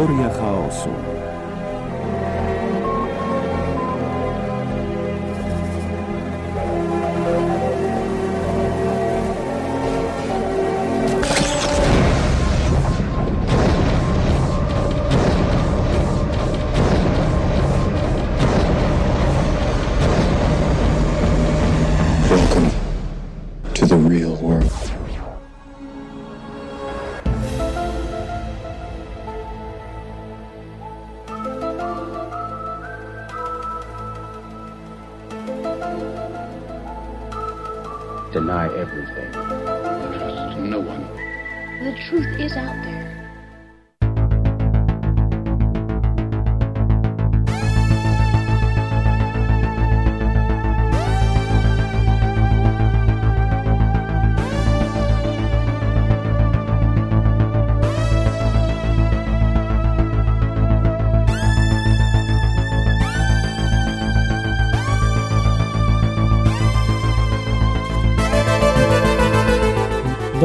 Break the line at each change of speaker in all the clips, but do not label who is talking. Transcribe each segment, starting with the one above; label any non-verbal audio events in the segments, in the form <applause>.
Teoria chaosu.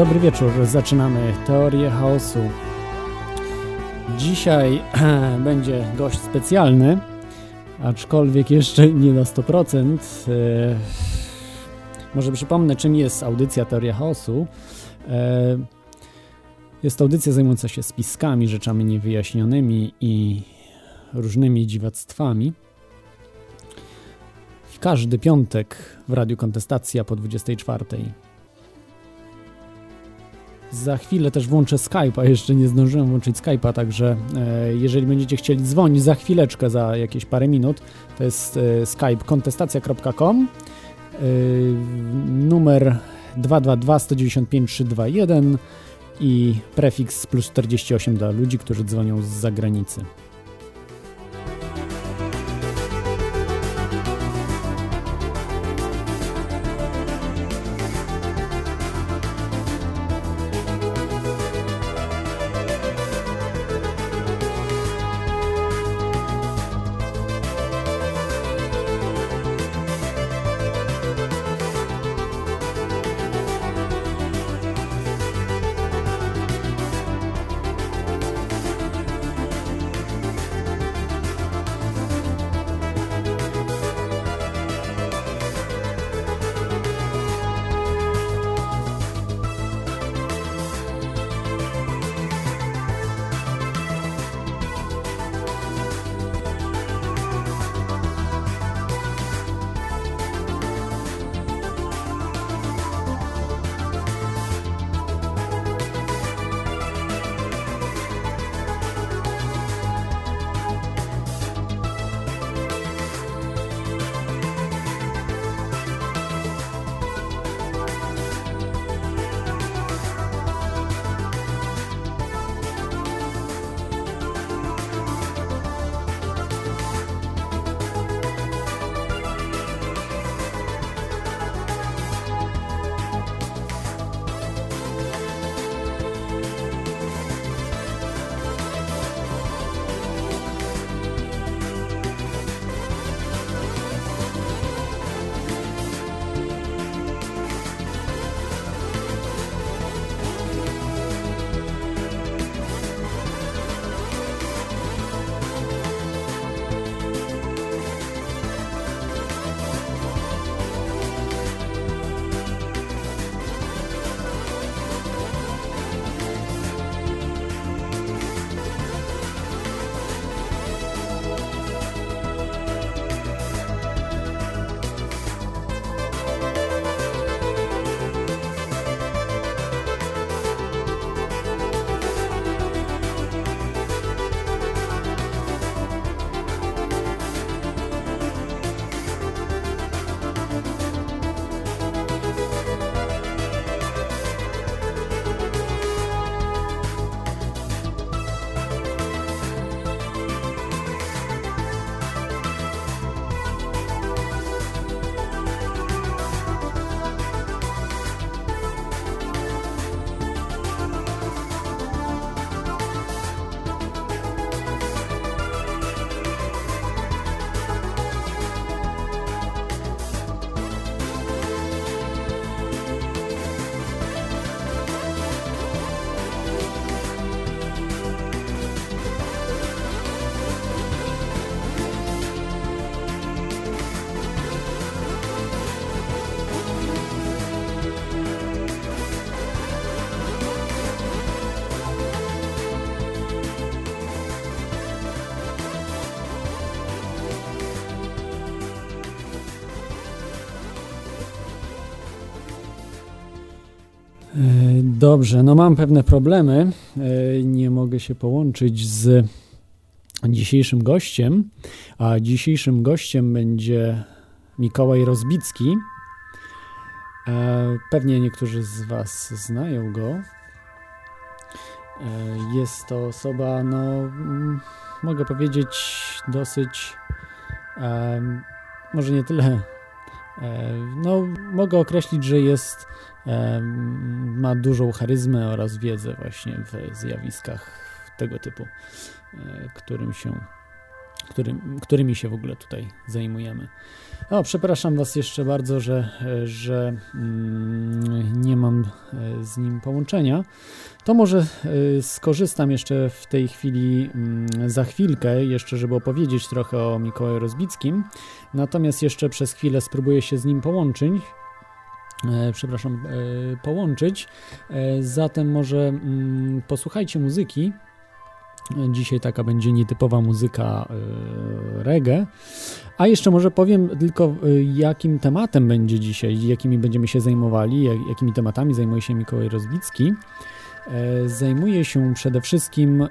Dobry wieczór, zaczynamy teorię chaosu. Dzisiaj <clears throat> będzie gość specjalny, aczkolwiek jeszcze nie na 100%. E, Może przypomnę, czym jest audycja Teoria Chaosu. E, Jest to audycja zajmująca się spiskami, rzeczami niewyjaśnionymi i różnymi dziwactwami. W każdy piątek w Radiu Kontestacja po 24. Za chwilę też włączę Skype'a, jeszcze nie zdążyłem włączyć Skype'a, także e, jeżeli będziecie chcieli dzwonić za chwileczkę, za jakieś parę minut, to jest e, skype kontestacja.com e, numer 222 195 321 i prefiks plus 48 dla ludzi, którzy dzwonią z zagranicy. Dobrze, no mam pewne problemy. E, nie mogę się połączyć z dzisiejszym gościem, a dzisiejszym gościem będzie Mikołaj Rozbicki. E, pewnie niektórzy z Was znają go. E, jest to osoba, no, mogę powiedzieć, dosyć, może nie tyle, no, mogę określić, że jest ma dużą charyzmę oraz wiedzę właśnie w zjawiskach tego typu, e, którym się, którym, którymi się w ogóle tutaj zajmujemy. O, przepraszam Was jeszcze bardzo, że, że mm, nie mam e, z nim połączenia. To może e, skorzystam jeszcze w tej chwili, mm, za chwilkę, jeszcze żeby opowiedzieć trochę o Mikołaju Rozbickim. Natomiast jeszcze przez chwilę spróbuję się z nim połączyć przepraszam, e, połączyć. E, zatem może mm, posłuchajcie muzyki. Dzisiaj taka będzie nietypowa muzyka reggae. A jeszcze może powiem tylko, jakim tematem będzie dzisiaj, jakimi będziemy się zajmowali, jakimi tematami zajmuje się Mikołaj Rozbicki. Zajmuje się przede wszystkim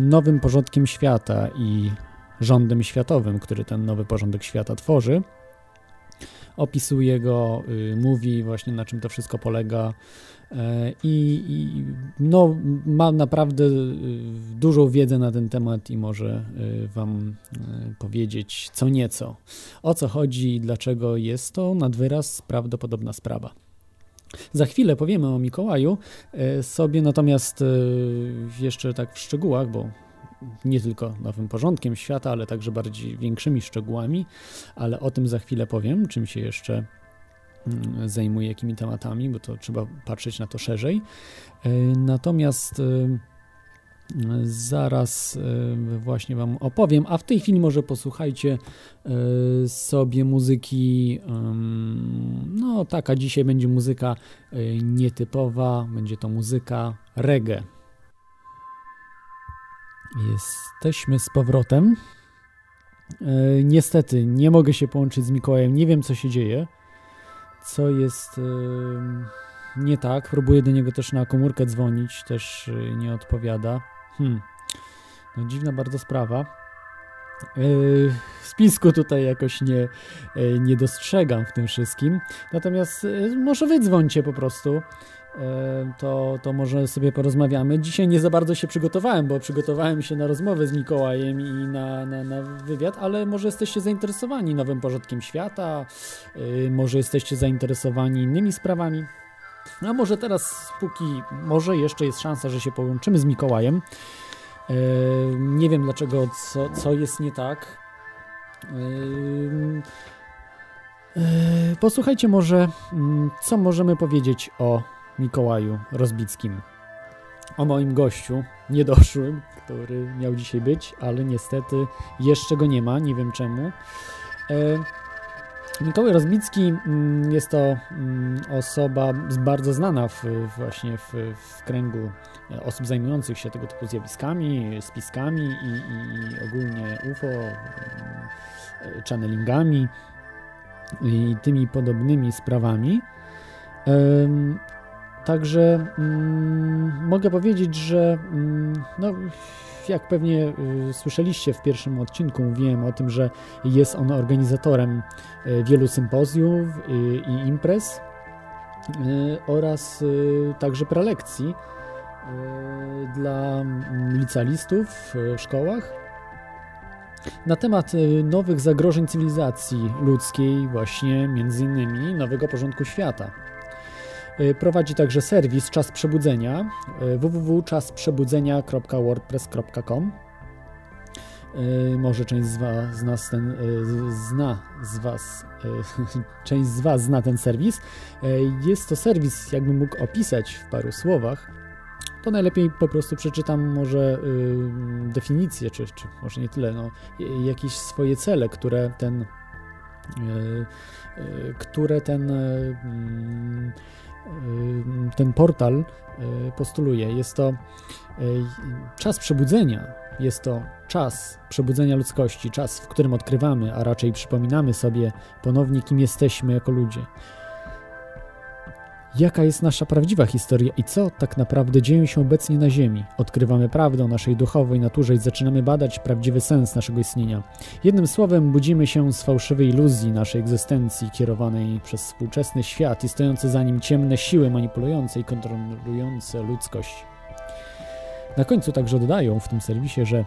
nowym porządkiem świata i rządem światowym, który ten nowy porządek świata tworzy opisuje go, y, mówi właśnie na czym to wszystko polega e, i, i no, ma naprawdę y, dużą wiedzę na ten temat i może y, Wam powiedzieć co nieco, o co chodzi i dlaczego jest to nad wyraz prawdopodobna sprawa. Za chwilę powiemy o Mikołaju e, sobie, natomiast jeszcze tak w szczegółach, bo nie tylko nowym porządkiem świata, ale także bardziej większymi szczegółami, ale o tym za chwilę powiem, czym się jeszcze mm, zajmuje, jakimi tematami, bo to trzeba patrzeć na to szerzej. E, natomiast e, zaraz e, właśnie Wam opowiem, a w tej chwili może posłuchajcie sobie muzyki. No, taka dzisiaj będzie muzyka nietypowa, będzie to muzyka reggae. Jesteśmy z powrotem. E, niestety nie mogę się połączyć z Mikołajem. Nie wiem, co się dzieje. Co jest e, nie tak. Próbuję do niego też na komórkę dzwonić, też e, nie odpowiada. Hmm. No dziwna bardzo sprawa. E, spisku tutaj jakoś nie, nie dostrzegam w tym wszystkim. Natomiast może wy dzwońcie po prostu to, to może sobie porozmawiamy. Dzisiaj nie za bardzo się przygotowałem, bo przygotowałem się na rozmowę z Mikołajem i na, na, na wywiad, ale może jesteście zainteresowani nowym porządkiem świata, yy, może jesteście zainteresowani innymi sprawami. A może teraz, póki może jeszcze jest szansa, że się połączymy z Mikołajem. Nie wiem dlaczego, co, co jest nie tak. Yy, posłuchajcie może, mm, co możemy powiedzieć o Mikołaju Rozbickim. O moim gościu, niedoszłym, który miał dzisiaj być, ale niestety jeszcze go nie ma, nie wiem czemu. E, Mikołaj Rozbicki mm, jest to mm, osoba bardzo znana w, właśnie w, w, kręgu e, osób zajmujących się tego typu zjawiskami, spiskami i, i ogólnie UFO, e, channelingami i tymi podobnymi sprawami. Także mm, mogę powiedzieć, że mm, no, jak pewnie y, słyszeliście w pierwszym odcinku, mówiłem o tym, że jest on organizatorem y, wielu sympozjów y, i imprez y, oraz y, także prelekcji y, dla mm, licealistów w szkołach na temat nowych zagrożeń cywilizacji ludzkiej, właśnie między innymi nowego porządku świata. E, prowadzi także serwis Czas Przebudzenia e, www.czasprzebudzenia.wordpress.com e, może część z was, z nas ten, zna z was, <laughs> część z was zna ten serwis. Jest to serwis, jakbym mógł opisać w paru słowach, to najlepiej po prostu przeczytam może definicję, czy, czy może nie tyle, no, jakieś swoje cele, które ten które ten ten portal y, postuluje. Jest to y, czas przebudzenia, jest to czas przebudzenia ludzkości, czas, w którym odkrywamy, a raczej przypominamy sobie ponownie, kim jesteśmy jako ludzie. Jaka jest nasza prawdziwa historia i co tak naprawdę dzieje się obecnie na Ziemi? Odkrywamy prawdę o naszej duchowej naturze i zaczynamy badać prawdziwy sens naszego istnienia. Jednym słowem, budzimy się z fałszywej iluzji naszej egzystencji, kierowanej przez współczesny świat i stojące za nim ciemne siły manipulujące i kontrolujące ludzkość. Na końcu także dodają w tym serwisie, że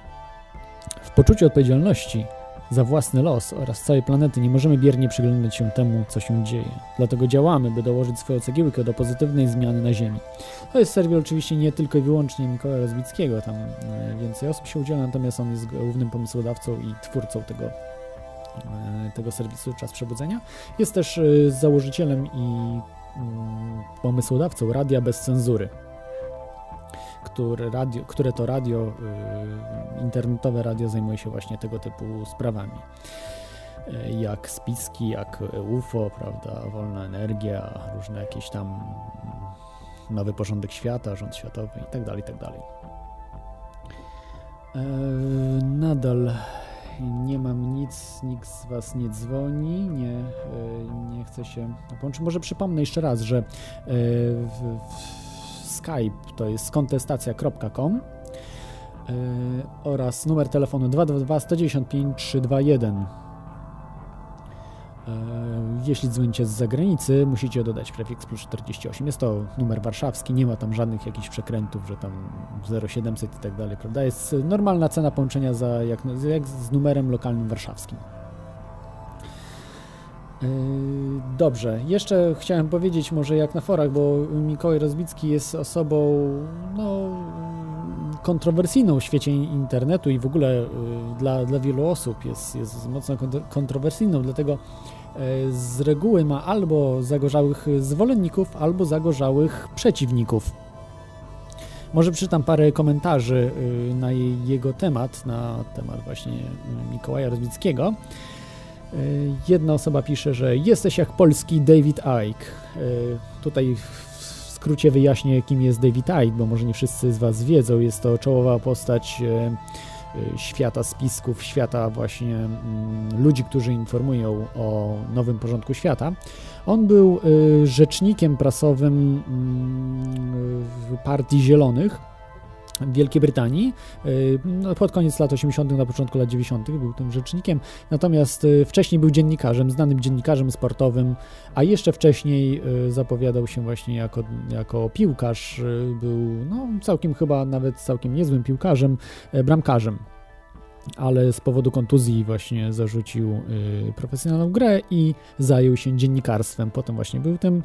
w poczuciu odpowiedzialności za własny los oraz całej planety nie możemy biernie przyglądać się temu, co się dzieje. Dlatego działamy, by dołożyć swoją cegiełkę do pozytywnej zmiany na Ziemi. To jest serwis oczywiście nie tylko i wyłącznie Mikołaja Rozbickiego, tam e, więcej osób się udziela, natomiast on jest głównym pomysłodawcą i twórcą tego, e, tego serwisu Czas Przebudzenia. Jest też e, założycielem i mm, pomysłodawcą Radia Bez Cenzury które, radio, które to radio, y, internetowe radio zajmuje się właśnie tego typu sprawami. Y, jak spiski, jak UFO, prawda, wolna energia, różne jakieś tam mm, nowy porządek świata, rząd światowy i tak dalej, i tak. E, nadal nie mam nic, nikt z Was nie dzwoni, nie, e, nie chce się połączyć. Może przypomnę jeszcze raz, że w, w Skype to jest kontestacja.com yy, oraz numer telefonu 222 195 321. Jeśli dzwonicie z zagranicy, musicie dodać prefiks plus 48. Jest to numer warszawski, nie ma tam żadnych jakichś przekrętów, że tam 0700 i tak dalej, prawda? Jest normalna cena połączenia za, jak, jak z numerem lokalnym warszawskim. Yy, dobrze, jeszcze chciałem powiedzieć może jak na forach, bo Mikołaj Rozbicki jest osobą no, kontrowersyjną w świecie internetu i w ogóle yy, dla, dla wielu osób jest, jest mocno kontrowersyjną, dlatego yy, z reguły ma albo zagorzałych zwolenników, albo zagorzałych przeciwników. Może przeczytam parę komentarzy na jego temat, na temat właśnie Mikołaja Rozbickiego. E, jedna osoba pisze, że jesteś jak polski David Icke. E, tutaj w skrócie wyjaśnię, kim jest David Icke, bo może nie wszyscy z Was wiedzą. Jest to czołowa postać e, świata spisków, świata właśnie mm, ludzi, którzy informują o nowym porządku świata. On był rzecznikiem prasowym mm, Partii Zielonych Wielkiej Brytanii. Y, no, pod koniec lat 80., na początku lat 90. był tym rzecznikiem, natomiast y, wcześniej był dziennikarzem, znanym dziennikarzem sportowym, a jeszcze wcześniej y, zapowiadał się właśnie jako, jako piłkarz. Był no, całkiem chyba nawet całkiem niezłym piłkarzem, bramkarzem ale z powodu kontuzji właśnie zarzucił y, profesjonalną grę i zajął się dziennikarstwem. Potem właśnie był tym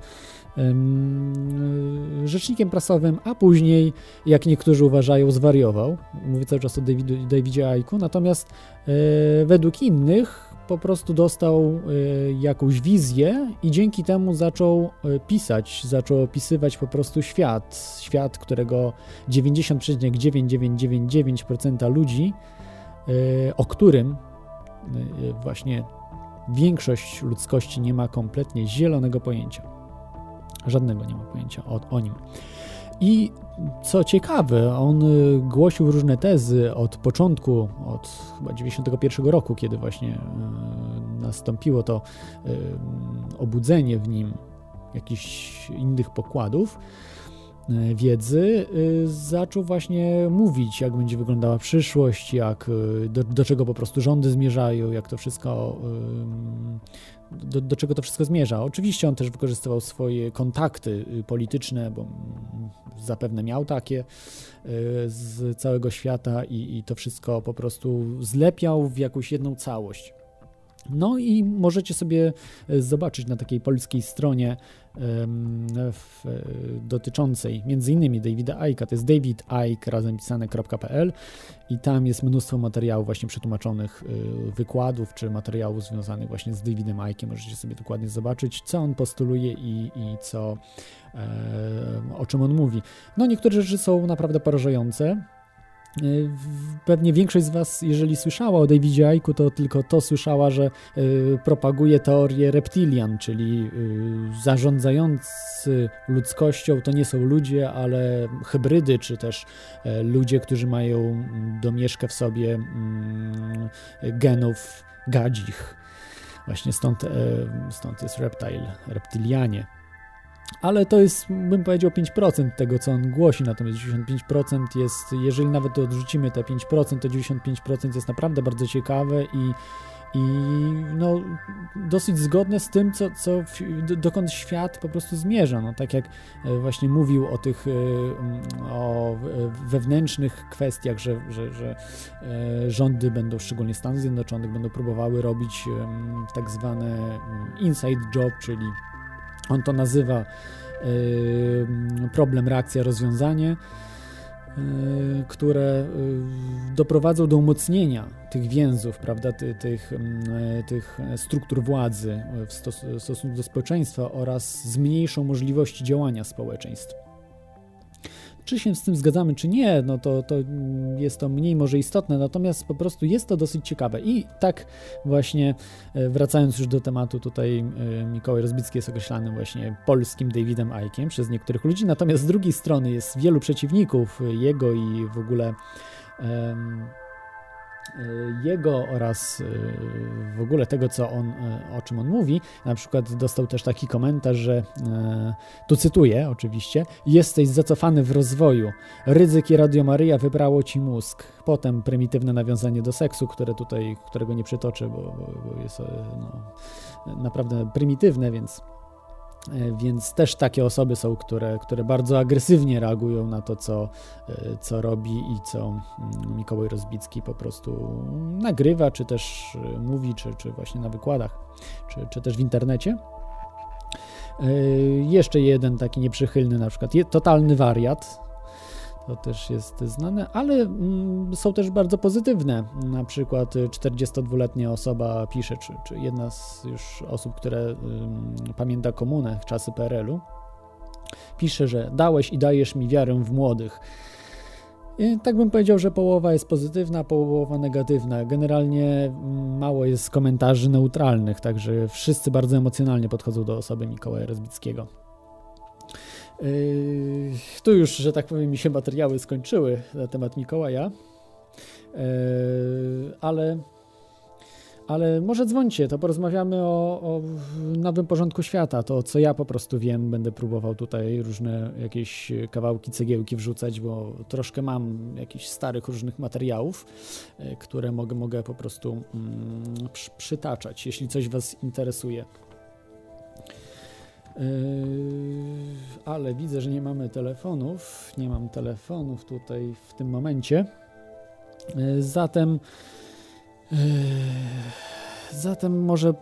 y, rzecznikiem prasowym, a później, jak niektórzy uważają, zwariował. Mówię cały czas o Davidzie Aiku, natomiast y, według innych po prostu dostał y, jakąś wizję i dzięki temu zaczął y, pisać, zaczął opisywać po prostu świat. Świat, którego 90,9999% ludzi o którym e, właśnie większość ludzkości nie ma kompletnie zielonego pojęcia. Żadnego nie ma pojęcia o, o nim. I co ciekawe, on e, głosił różne tezy od początku, od chyba 91 roku, kiedy właśnie nastąpiło to obudzenie w nim jakichś innych pokładów. E, wiedzy, e, zaczął właśnie mówić, jak będzie wyglądała przyszłość, jak, e, do, do czego po prostu rządy zmierzają, jak to wszystko, do, do, czego to wszystko zmierza. Oczywiście on też wykorzystywał swoje kontakty polityczne, bo zapewne miał takie z całego świata i, i to wszystko po prostu zlepiał w jakąś jedną całość. No i możecie sobie zobaczyć na takiej polskiej stronie w, dotyczącej między innymi Davida Icke'a, to jest David razem pisane.pl i tam jest mnóstwo materiałów właśnie przetłumaczonych, y, wykładów czy materiałów związanych właśnie z Davidem Icke'iem. Możecie sobie dokładnie zobaczyć, co on postuluje i, i co, o czym on mówi. No niektóre rzeczy są naprawdę porażające, pewnie większość z Was, jeżeli słyszała o Davidzie Aiku, to tylko to słyszała, że y, propaguje teorię reptilian, czyli y, zarządzający ludzkością to nie są ludzie, ale hybrydy, czy też e, ludzie, którzy mają domieszkę w sobie genów gadzich. Właśnie stąd, e, stąd jest reptile, reptilianie. Ale to jest, bym powiedział, 5% tego, co on głosi, natomiast 95% jest, jeżeli nawet odrzucimy te 5%, to 95% jest naprawdę bardzo ciekawe i i no, dosyć zgodne z tym, co, co, dokąd świat po prostu zmierza. No, tak jak e, właśnie mówił o tych e, o wewnętrznych kwestiach, że, że, że e, rządy będą, szczególnie Stanów Zjednoczonych, będą próbowały robić tak zwane inside job, czyli on to nazywa problem, reakcja, rozwiązanie Y, które y, doprowadzą do umocnienia tych więzów, prawda, tych, tych, tych struktur władzy w stosunku do społeczeństwa oraz zmniejszą możliwości działania społeczeństw. Czy się z tym zgadzamy, czy nie, no to, to jest to mniej może istotne, natomiast po prostu jest to dosyć ciekawe. I tak właśnie e, wracając już do tematu, tutaj e, Mikołaj Rozbicki jest określany właśnie polskim Davidem Ickiem przez niektórych ludzi, natomiast z drugiej strony jest wielu przeciwników jego i w ogóle um, jego oraz y, w ogóle tego, co on, y, o czym on mówi. Na przykład dostał też taki komentarz, że tu cytuję oczywiście: Jesteś zacofany w rozwoju. Ryzyk i Radio Maryja wybrało ci mózg. Potem prymitywne nawiązanie do seksu, które tutaj, którego nie przytoczę, bo, bo jest no, naprawdę prymitywne, więc więc też takie osoby są, które, które bardzo agresywnie reagują na to, co, e, co robi i co mm, Mikołaj Rozbicki po prostu nagrywa, czy też e, mówi, czy, czy właśnie na wykładach, czy, czy też w internecie. Jeszcze jeden taki nieprzychylny, na przykład totalny wariat, to też jest znane, ale mm, są też bardzo pozytywne. Na przykład 42-letnia osoba pisze, czy, czy jedna z już osób, które pamięta komunę, czasy PRL-u, pisze, że dałeś i dajesz mi wiarę w młodych. I tak bym powiedział, że połowa jest pozytywna, połowa negatywna. Generalnie mało jest komentarzy neutralnych, także wszyscy bardzo emocjonalnie podchodzą do osoby Mikołaja Rozbickiego. Yy, tu już, że tak powiem, mi się materiały skończyły na temat Mikołaja, yy, ale, ale może dzwońcie, to porozmawiamy o, o nowym porządku świata, to co ja po prostu wiem, będę próbował tutaj różne jakieś kawałki cegiełki wrzucać, bo troszkę mam jakichś starych różnych materiałów, yy, które mogę, mogę po prostu mm, przytaczać, jeśli coś Was interesuje. Yy, ale widzę, że nie mamy telefonów. Nie mam telefonów tutaj w tym momencie. Yy, zatem, yy, zatem może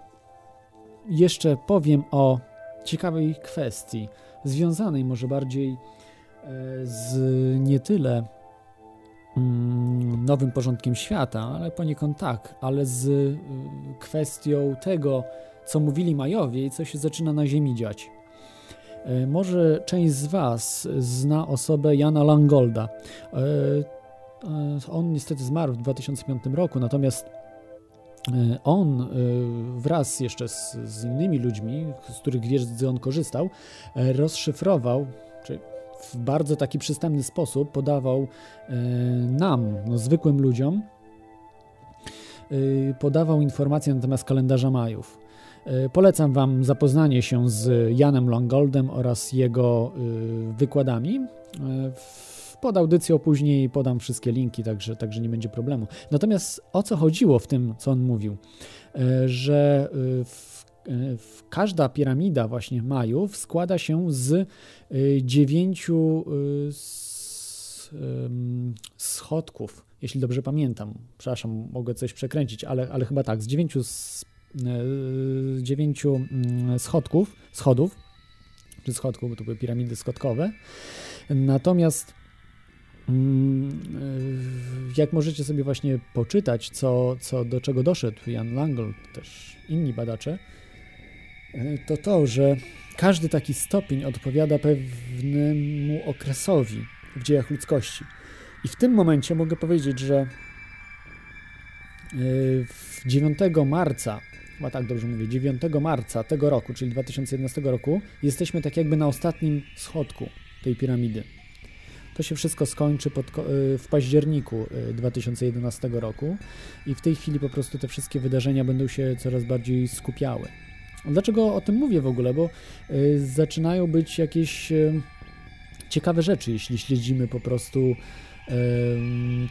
jeszcze powiem o ciekawej kwestii, związanej może bardziej z nie tyle mm, nowym porządkiem świata, ale poniekąd tak, ale z kwestią tego, co mówili Majowie i co się zaczyna na Ziemi dziać. E, może część z Was zna osobę Jana Langolda. E, e, on niestety zmarł w 2005 roku, natomiast on wraz jeszcze z, z innymi ludźmi, z których wiedzy on korzystał, rozszyfrował, czy w bardzo taki przystępny sposób podawał nam, no, zwykłym ludziom, podawał informacje na temat kalendarza Majów. E, polecam Wam zapoznanie się z Janem Longoldem oraz jego e, wykładami. E, pod audycją później podam wszystkie linki, także, także nie będzie problemu. Natomiast o co chodziło w tym, co on mówił? Że w, w każda piramida właśnie Majów składa się z dziewięciu schodków, jeśli dobrze pamiętam. Przepraszam, mogę coś przekręcić, ale, ale chyba tak, z dziewięciu dziewięciu mm, schodków, schodów, czy schodków, bo to były piramidy schodkowe. Natomiast mm, e, jak możecie sobie właśnie poczytać, co, co do czego doszedł Jan Langel, też inni badacze, e, to to, że każdy taki stopień odpowiada pewnemu okresowi w dziejach ludzkości. I w tym momencie mogę powiedzieć, że 9 marca chyba tak dobrze mówię, 9 marca tego roku, czyli 2011 roku, jesteśmy tak jakby na ostatnim schodku tej piramidy. To się wszystko skończy pod, y, w październiku 2011 y, roku i w tej chwili po prostu te wszystkie wydarzenia będą się coraz bardziej skupiały. Dlaczego o tym mówię w ogóle? Bo y, zaczynają być jakieś ciekawe rzeczy, jeśli śledzimy po prostu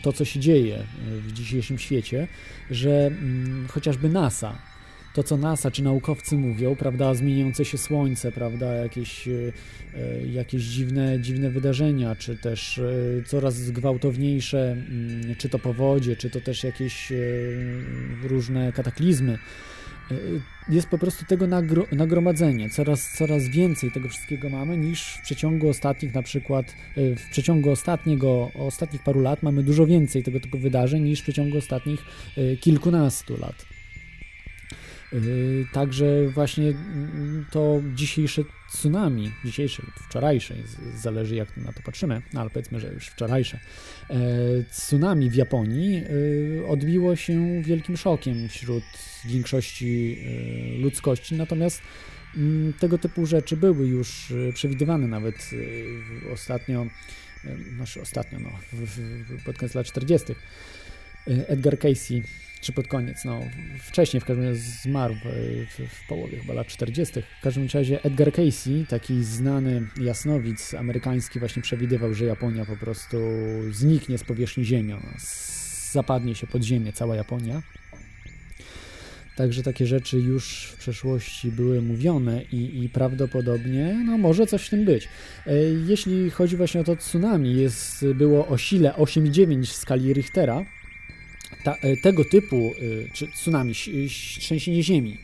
to, co się dzieje w dzisiejszym świecie, że mm, chociażby NASA, to, co NASA czy naukowcy mówią, prawda, zmieniające się słońce, prawda, jakieś, jakieś dziwne, dziwne wydarzenia, czy też coraz gwałtowniejsze, mm, czy to powodzie, czy to też jakieś różne kataklizmy, jest po prostu tego nagro, nagromadzenie. Coraz, coraz więcej tego wszystkiego mamy niż w przeciągu ostatnich na przykład, w przeciągu ostatniego, ostatnich paru lat mamy dużo więcej tego typu wydarzeń niż w przeciągu ostatnich kilkunastu lat. Także właśnie mm, to dzisiejsze tsunami, dzisiejsze lub wczorajsze, zależy jak na to patrzymy, no ale powiedzmy, że już wczorajsze, e, tsunami w Japonii e, odbiło się wielkim szokiem wśród większości e, ludzkości, natomiast mm, tego typu rzeczy były już przewidywane nawet ostatnio, znaczy ostatnio, no, pod koniec lat 40. Edgar Casey czy pod koniec, no wcześniej w każdym razie zmarł w, w, połowie chyba lat 40. W każdym razie Edgar Casey, taki znany jasnowic amerykański właśnie przewidywał, że Japonia po prostu zniknie z powierzchni Ziemi, ona zapadnie się pod ziemię, cała Japonia. Także takie rzeczy już w przeszłości były mówione i, i, prawdopodobnie no, może coś w tym być. E, jeśli chodzi właśnie o to tsunami, jest, było o sile 8,9 w skali Richtera, ta, e, tego typu, e, czy tsunami, trzęsienie ziemi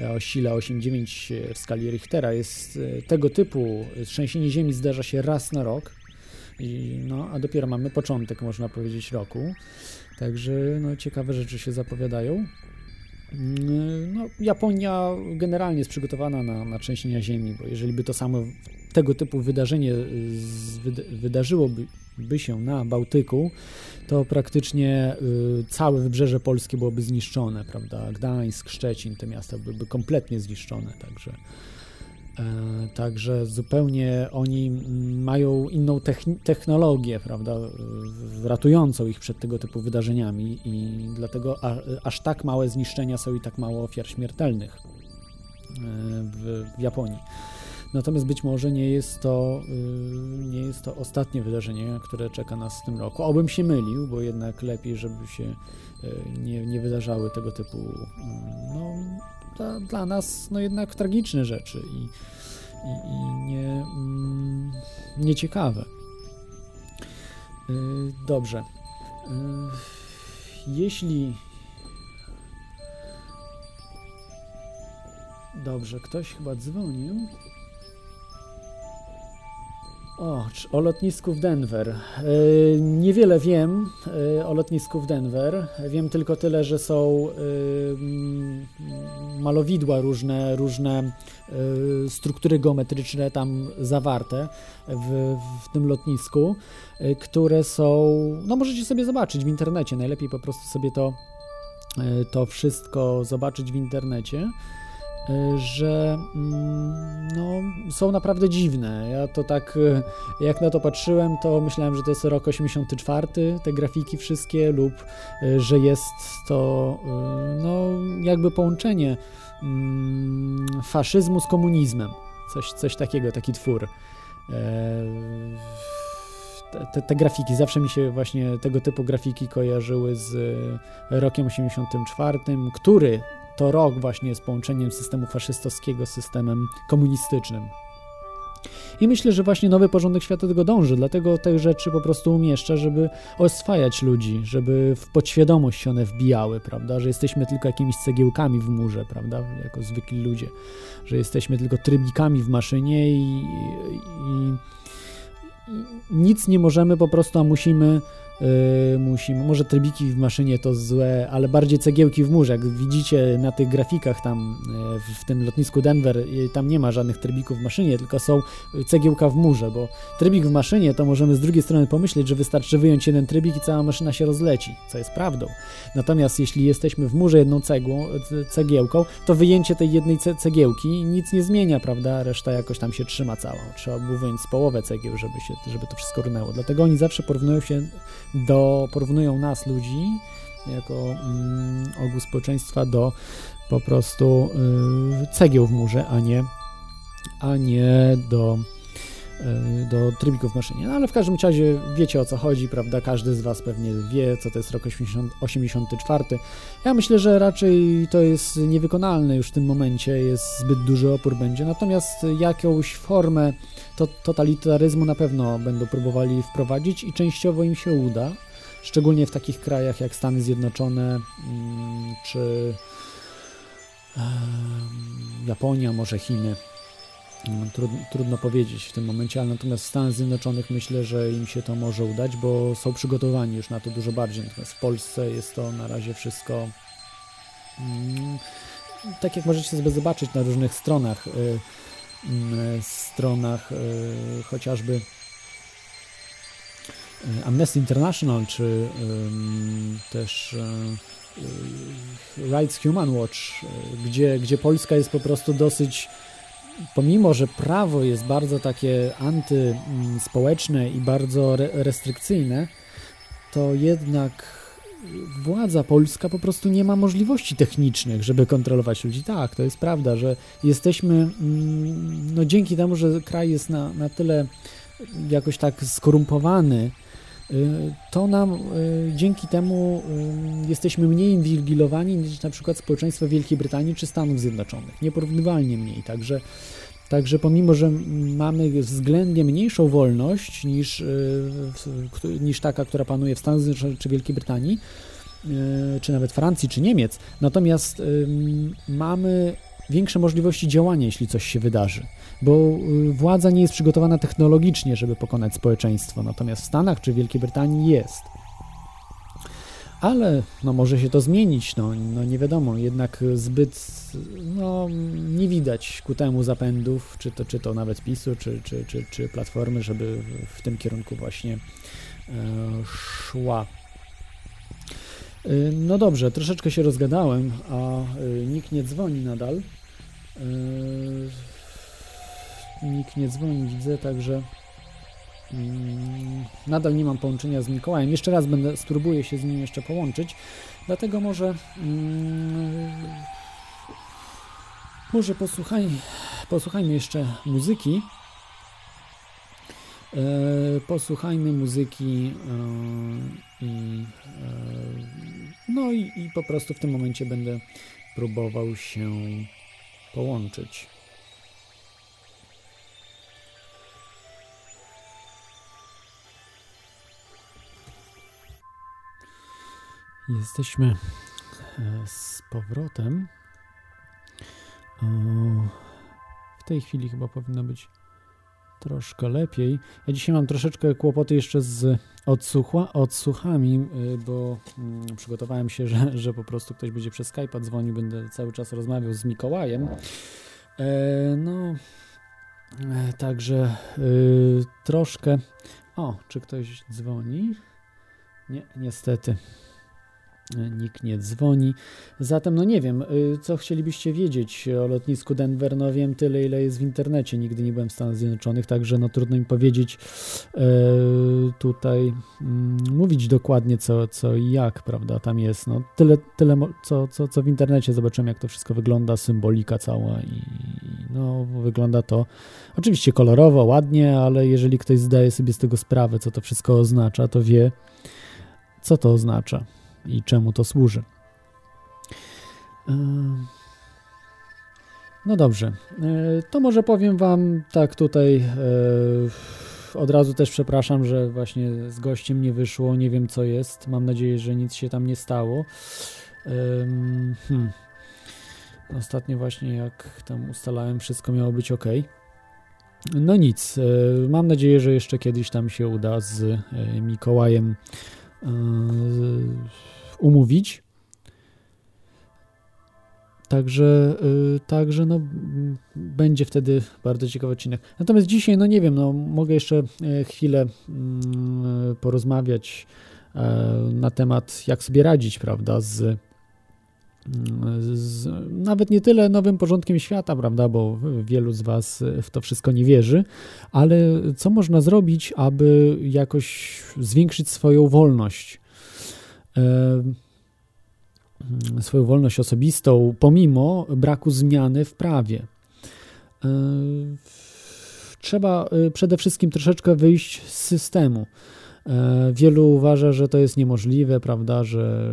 e, o sile 8,9 w skali Richtera jest tego typu trzęsienie ziemi zdarza się raz na rok, I, no, a dopiero mamy początek, można powiedzieć, roku. Także no, ciekawe rzeczy się zapowiadają. Mm, no, Japonia generalnie jest przygotowana na, na trzęsienia ziemi, bo jeżeli by to samo tego typu wydarzenie wydarzyłoby by się na Bałtyku, to praktycznie y, całe wybrzeże polskie byłoby zniszczone, prawda? Gdańsk, Szczecin, te miasta byłyby kompletnie zniszczone, także. E, także zupełnie oni mają inną technologię, prawda, ratującą ich przed tego typu wydarzeniami i dlatego aż tak małe zniszczenia są i tak mało ofiar śmiertelnych e, w Japonii. Natomiast być może nie jest to, y, nie jest to ostatnie wydarzenie, które czeka nas w tym roku. Obym się mylił, bo jednak lepiej, żeby się y, nie, nie wydarzały tego typu y, no, dla, dla nas no jednak tragiczne rzeczy i, i, i nie, mm, nieciekawe. Dobrze. Jeśli Dobrze, ktoś chyba dzwonił. O, o lotnisku w Denver. E, niewiele wiem e, o lotnisku w Denver. Wiem tylko tyle, że są e, malowidła różne, różne struktury geometryczne tam zawarte w, w tym lotnisku, które są, no możecie sobie zobaczyć w internecie. Najlepiej po prostu sobie to, to wszystko zobaczyć w internecie. Y, że mm, no, są naprawdę dziwne. Ja to tak, y, jak na to patrzyłem, to myślałem, że to jest rok 84, te grafiki wszystkie, lub y, że jest to no, jakby połączenie mm, faszyzmu z komunizmem. Coś, coś takiego, taki twór. E, te, te, grafiki, zawsze mi się właśnie tego typu grafiki kojarzyły z rokiem 84, który to rok właśnie z połączeniem systemu faszystowskiego z systemem komunistycznym. I myślę, że właśnie nowy porządek świata tego dąży, dlatego te rzeczy po prostu umieszcza, żeby oswajać ludzi, żeby w podświadomość one wbijały, prawda, że jesteśmy tylko jakimiś cegiełkami w murze, prawda, jako zwykli ludzie, że jesteśmy tylko trybikami w maszynie i, i, i nic nie możemy po prostu, a musimy Yy, musimy, może trybiki w maszynie to złe, ale bardziej cegiełki w murze. Jak widzicie na tych grafikach tam yy, w tym lotnisku Denver, yy, tam nie ma żadnych trybików w maszynie, tylko są cegiełka w murze, bo trybik w maszynie to możemy z drugiej strony pomyśleć, że wystarczy wyjąć jeden trybik i cała maszyna się rozleci, co jest prawdą. Natomiast jeśli jesteśmy w murze jedną cegłą, cegiełką, to wyjęcie tej jednej cegiełki nic nie zmienia, prawda? Reszta jakoś tam się trzyma całą. Trzeba było wyjąć połowę cegieł, żeby, się, żeby to wszystko runęło. Dlatego oni zawsze porównują się do, porównują nas, ludzi, jako mm, ogół społeczeństwa do po prostu y, cegieł w murze, a nie, a nie do y, do trybików w maszynie. No ale w każdym razie wiecie o co chodzi, prawda? Każdy z Was pewnie wie, co to jest rok 80, 84. Ja myślę, że raczej to jest niewykonalne już w tym momencie, jest zbyt duży opór będzie. Natomiast jakąś formę to, totalitaryzmu na pewno będą próbowali wprowadzić i częściowo im się uda, szczególnie w takich krajach jak Stany Zjednoczone mm, czy Japonia, może Chiny. Mm, trudno, trudno powiedzieć w tym momencie, ale natomiast w Stanach Zjednoczonych myślę, że im się to może udać, bo są przygotowani już na to dużo bardziej. Natomiast w Polsce jest to na razie wszystko. Mm, tak jak możecie sobie zobaczyć na różnych stronach, y, stronach y, chociażby y, Amnesty International, czy też Rights Human Watch, gdzie, gdzie Polska jest po prostu dosyć, pomimo że prawo jest bardzo takie antyspołeczne i bardzo restrykcyjne, to jednak władza polska po prostu nie ma możliwości technicznych, żeby kontrolować ludzi. Tak, to jest prawda, że jesteśmy, mm, no dzięki temu, że kraj jest na, na tyle jakoś tak skorumpowany, Y, to nam y, dzięki temu y, jesteśmy mniej inwigilowani niż na przykład społeczeństwo Wielkiej Brytanii czy Stanów Zjednoczonych. Nieporównywalnie mniej. Także, także pomimo, że mamy względnie mniejszą wolność niż, niż taka, która panuje w Stanach Zjednoczonych czy Wielkiej Brytanii, czy nawet Francji, czy Niemiec, natomiast mamy większe możliwości działania, jeśli coś się wydarzy bo y, władza nie jest przygotowana technologicznie, żeby pokonać społeczeństwo, natomiast w Stanach czy Wielkiej Brytanii jest. Ale no, może się to zmienić, no, no nie wiadomo, jednak zbyt no, nie widać ku temu zapędów, czy to, czy to nawet PiSu, czy, czy, czy, czy Platformy, żeby w tym kierunku właśnie e, szła. E, no dobrze, troszeczkę się rozgadałem, a e, nikt nie dzwoni nadal. E, nikt nie dzwoni, widzę, także nadal nie mam połączenia z Mikołajem. Jeszcze raz będę, spróbuję się z nim jeszcze połączyć, dlatego może mm, może posłuchaj, posłuchajmy jeszcze muzyki. E, posłuchajmy muzyki e, i, e, no i, i po prostu w tym momencie będę próbował się połączyć. Jesteśmy e, z powrotem. W tej chwili chyba powinno być troszkę lepiej. Ja dzisiaj mam troszeczkę kłopoty jeszcze z odsłucha, odsłuchami, e, bo mm, przygotowałem się, że, że po prostu ktoś będzie przez Skype'a dzwonił, będę cały czas rozmawiał z Mikołajem. E, no, także troszkę. O, czy ktoś dzwoni? Nie, niestety. Nikt nie dzwoni. Zatem, no nie wiem, y, co chcielibyście wiedzieć o lotnisku Denver? No wiem tyle, ile jest w internecie. Nigdy nie byłem w Stanach Zjednoczonych, także no trudno mi powiedzieć e, tutaj mm, mówić dokładnie co, co i jak, prawda, tam jest. No tyle, tyle co, co, co w internecie zobaczyłem, jak to wszystko wygląda, symbolika cała i no wygląda to oczywiście kolorowo, ładnie, ale jeżeli ktoś zdaje sobie z tego sprawę, co to wszystko oznacza, to wie, co to oznacza i czemu to służy. No dobrze, e, to może powiem Wam tak tutaj. E, od razu też przepraszam, że właśnie z gościem nie wyszło. Nie wiem co jest. Mam nadzieję, że nic się tam nie stało. Hmm. Ostatnio właśnie jak tam ustalałem, wszystko miało być ok. No nic, e, mam nadzieję, że jeszcze kiedyś tam się uda z Mikołajem umówić. Także, yy, także no, będzie wtedy bardzo ciekawy odcinek. Natomiast dzisiaj, no nie wiem, no, mogę jeszcze y, chwilę yy, porozmawiać yy, na temat, jak sobie radzić, prawda, z, y, z, nawet nie tyle nowym porządkiem świata, prawda, bo wielu z Was w to wszystko nie wierzy, ale co można zrobić, aby jakoś zwiększyć swoją wolność mm, swoją wolność osobistą, pomimo braku zmiany w prawie. E, trzeba e, przede wszystkim troszeczkę wyjść z systemu. E, wielu uważa, że to jest niemożliwe, prawda, że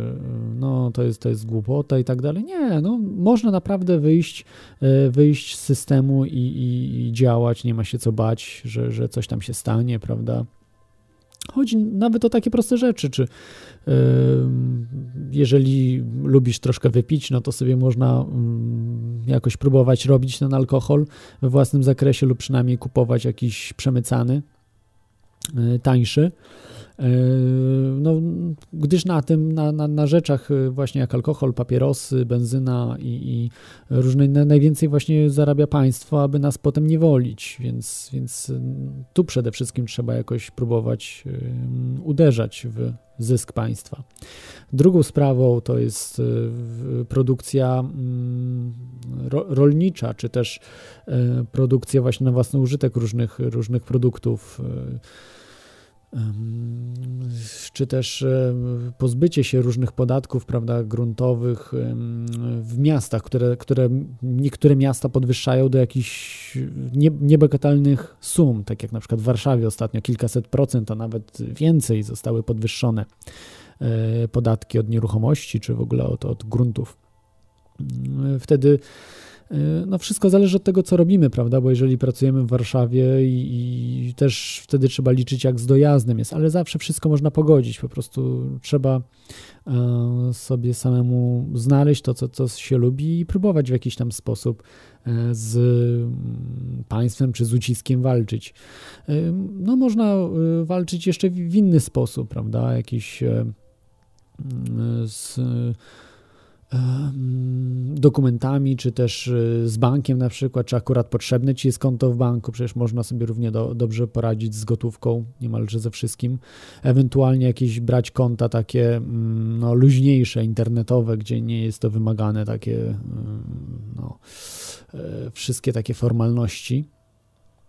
no, to, jest, to jest głupota i tak dalej. Nie, no, można naprawdę wyjść, wyjść z systemu i, i, i działać, nie ma się co bać, że, że coś tam się stanie, prawda. Chodzi nawet o takie proste rzeczy, czy jeżeli lubisz troszkę wypić, no to sobie można yy, jakoś próbować robić ten alkohol we własnym zakresie lub przynajmniej kupować jakiś przemycany, yy, tańszy. E, no, gdyż na tym, na, na, na, rzeczach e, właśnie jak alkohol, papierosy, benzyna i, i różne najwięcej właśnie zarabia państwo, aby nas potem nie wolić, więc, więc e, tu przede wszystkim trzeba jakoś próbować uderzać w zysk państwa. Drugą sprawą to jest produkcja mm, rolnicza, czy też produkcja właśnie na własny użytek różnych, różnych produktów czy też pozbycie się różnych podatków prawda, gruntowych w miastach, które, które niektóre miasta podwyższają do jakichś niebagatelnych sum, tak jak na przykład w Warszawie ostatnio kilkaset procent, a nawet więcej zostały podwyższone e, podatki od nieruchomości, czy w ogóle od, od gruntów. Wtedy no wszystko zależy od tego, co robimy, prawda? Bo jeżeli pracujemy w Warszawie i, i, też wtedy trzeba liczyć, jak z dojazdem jest, ale zawsze wszystko można pogodzić. Po prostu trzeba e, sobie samemu znaleźć to, co, co się lubi i próbować w jakiś tam sposób e, z mm, państwem czy z uciskiem walczyć. E, no można walczyć jeszcze w inny sposób, prawda? Jakiś z dokumentami, czy też y, z bankiem na przykład, czy akurat potrzebne ci jest konto w banku, przecież można sobie równie do, dobrze poradzić z gotówką, niemalże ze wszystkim. Ewentualnie jakieś brać konta takie mm, no, luźniejsze, internetowe, gdzie nie jest to wymagane takie mm, no, e, wszystkie takie formalności.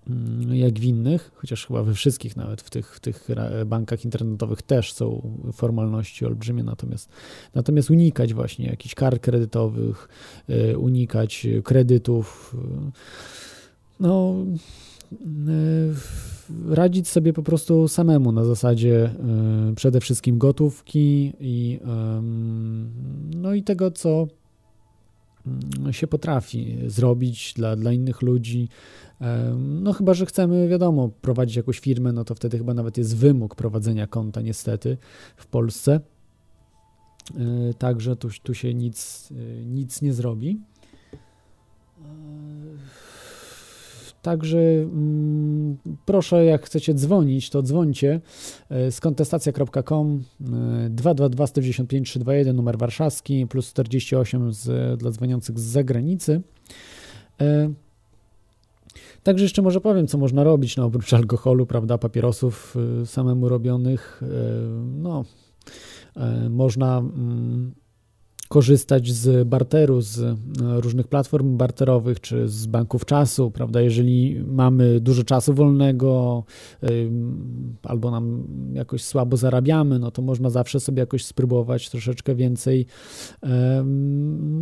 Mm, jak w innych, chociaż chyba we wszystkich, nawet w tych, w tych bankach internetowych też są formalności olbrzymie, natomiast, natomiast unikać właśnie jakichś kart kredytowych, e, unikać kredytów, e, no e, radzić sobie po prostu samemu na zasadzie przede wszystkim gotówki i no i tego, co mm, się potrafi zrobić dla, dla innych ludzi, no chyba, że chcemy, wiadomo, prowadzić jakąś firmę, no to wtedy chyba nawet jest wymóg prowadzenia konta niestety w Polsce. E, także tu, tu się nic, e, nic nie zrobi. E, także mm, proszę, jak chcecie dzwonić, to dzwońcie z kontestacja.com 222 195 321 numer warszawski plus 48 z, dla dzwoniących z zagranicy. Także jeszcze może powiem, co można robić, no oprócz alkoholu, prawda, papierosów y, samemu robionych, y, no, y, można mm, korzystać z barteru, z e, różnych platform barterowych, czy z banków czasu, prawda? Jeżeli mamy dużo czasu wolnego albo nam jakoś słabo zarabiamy, no to można zawsze sobie jakoś spróbować troszeczkę więcej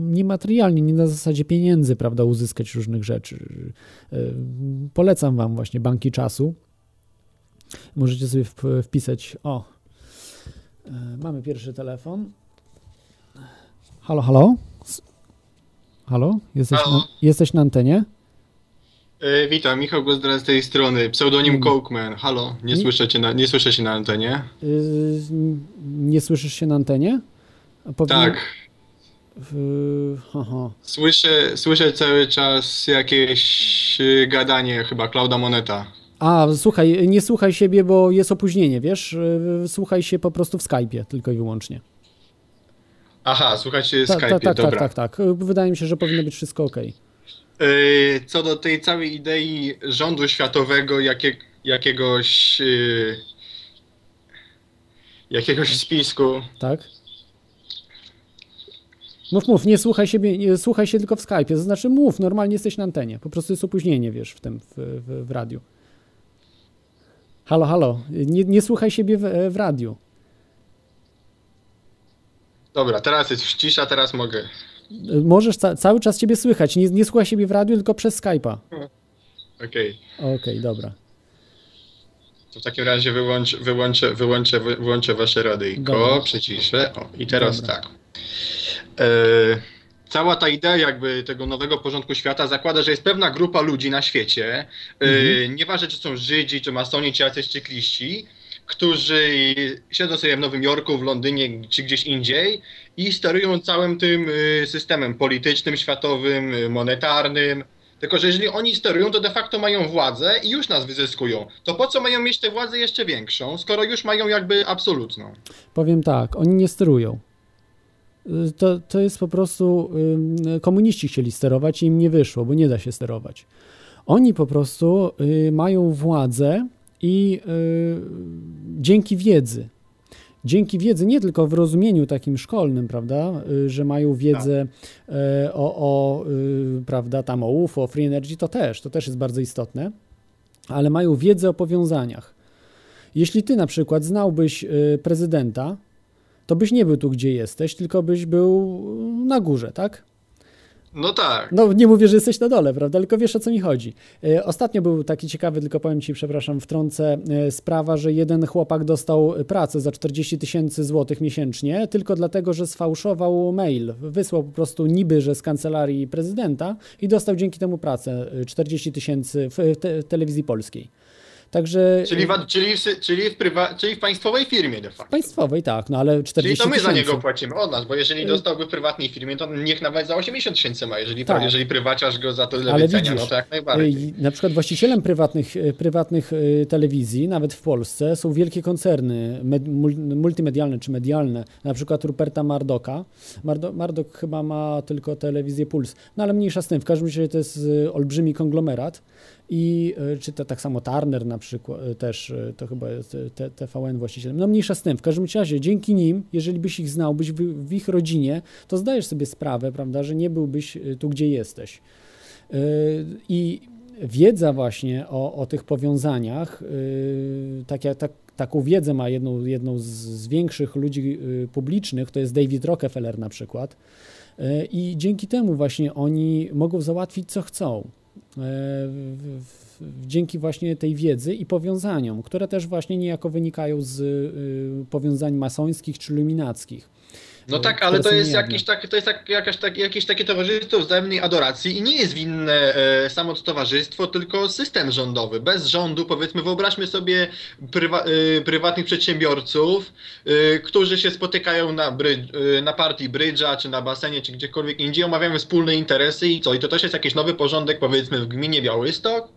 niematerialnie, nie na zasadzie pieniędzy, prawda, uzyskać różnych rzeczy. Polecam Wam właśnie banki czasu. Możecie sobie wpisać, o, e, mamy pierwszy telefon. Halo, halo? Halo? Jesteś, halo? Na, jesteś na antenie?
E, witam, Michał Gozdra z tej strony, pseudonim hmm. Halo, nie, słyszę cię na, nie słyszę się na antenie?
Yy, nie słyszysz się na antenie?
Powinien... Tak. Słyszę, słyszę cały czas jakieś y, gadanie, chyba Klauda Moneta.
A, słuchaj, nie słuchaj siebie, bo jest opóźnienie, wiesz? Y, słuchaj się po prostu w Skype'ie, tylko i wyłącznie.
Aha, słuchajcie, ta, Skype, ta, tak,
dobra. Tak, tak, tak. Wydaje mi się, że powinno być wszystko ok.
Co do tej całej idei rządu światowego, jakie, jakiegoś yy, jakiegoś spisku.
Tak. Mów, mów, nie słuchaj siebie, nie, słuchaj się tylko w Skype'ie. To znaczy mów, normalnie jesteś na antenie. Po prostu jest opóźnienie, wiesz, w tym, w, w, w radiu. Halo, halo, nie, nie słuchaj siebie w, w radiu.
Dobra, teraz jest cisza, teraz mogę.
Możesz, ca- cały czas ciebie słychać. Nie, nie słuchaj siebie w radiu, tylko przez Skype'a.
Okej.
Okej, dobra.
To w takim razie wyłącz, wyłączę, wyłączę, wy- wyłączę wasze radyjko,
Dobra.
przyciszę. O, i teraz
Dobra.
tak. E, cała ta idea jakby tego nowego porządku świata zakłada, że jest pewna grupa ludzi na świecie, e,
Mhm.
nieważne czy są Żydzi, czy masoni, czy jacyś cykliści, którzy siedzą sobie w Nowym Jorku, w Londynie, czy gdzieś indziej i sterują całym tym e, systemem politycznym, światowym, e, monetarnym, tylko, że jeżeli oni sterują, to de facto mają władzę i już nas wyzyskują. To po co mają mieć tę władzę jeszcze większą, skoro już mają jakby absolutną?
Powiem tak, oni nie sterują. Y, To, to jest po prostu. Komuniści chcieli sterować i im nie wyszło, bo nie da się sterować. Oni po prostu y, mają władzę i y, dzięki wiedzy. Dzięki wiedzy, nie tylko w rozumieniu takim szkolnym, prawda, y, że mają wiedzę e, o, o y, prawda, tam o UFO, o free energy, to też, to też jest bardzo istotne, ale mają wiedzę o powiązaniach. Jeśli ty na przykład znałbyś y, prezydenta, to byś nie był tu, gdzie jesteś, tylko byś był na górze, tak?
No tak.
No nie mówię, że jesteś na dole, prawda? Tylko wiesz o co mi chodzi. E, Ostatnio był taki ciekawy, tylko powiem ci, przepraszam, wtrącę, e, sprawa, że jeden chłopak dostał pracę za 40 tysięcy złotych miesięcznie, tylko dlatego, że sfałszował mail. Wysłał po prostu niby, że z kancelarii prezydenta i dostał dzięki temu pracę e, 40 tysięcy w te, telewizji polskiej. Także
Czyli, w, czyli, w, czyli, w prywa, czyli w państwowej firmie de facto.
państwowej, tak, no ale 40
Czyli to my za
tysięcy.
niego płacimy od nas, bo jeżeli dostałby w prywatnej firmie, to niech nawet za 80 tysięcy ma, jeżeli,
Tak.
jeżeli prywaciarz go za to tyle
Ale
wycenia,
widzisz,
no to jak najbardziej.
y, na przykład właścicielem prywatnych, y, prywatnych y, telewizji, nawet w Polsce, są wielkie koncerny med, mul- multimedialne czy medialne, na przykład Ruperta Mardoka. Mardo, Mardok chyba ma tylko telewizję Puls, no ale mniejsza z tym, w każdym razie to jest y, olbrzymi konglomerat i y, czy to tak samo Turner na przykład y, też, y, to chyba jest y, T- TVN właścicielem, no mniejsza z tym, w każdym razie dzięki nim, jeżeli byś ich znał, byś w, w ich rodzinie, to zdajesz sobie sprawę, prawda, że nie byłbyś tu, gdzie jesteś. I wiedza właśnie o, o tych powiązaniach, tak jak, tak, taką wiedzę ma jedną, jedną z, większych ludzi publicznych, to jest David Rockefeller na przykład. I dzięki temu właśnie oni mogą załatwić co chcą. W- Dzięki właśnie tej wiedzy i powiązaniom, które też właśnie niejako wynikają z yy, powiązań masońskich czy luminackich.
No
y,
tak, ale to jest, jakiś tak, to jest tak, jakaś, tak, jakieś takie towarzystwo wzajemnej adoracji i nie jest winne e, samo to towarzystwo, tylko system rządowy. Bez rządu, powiedzmy, wyobraźmy sobie prywa, e, prywatnych przedsiębiorców, e, którzy się spotykają na, bryd, e, na partii brydża, czy na basenie, czy gdziekolwiek indziej, omawiają wspólne interesy i co? I to też jest jakiś nowy porządek, powiedzmy, w gminie Białystok?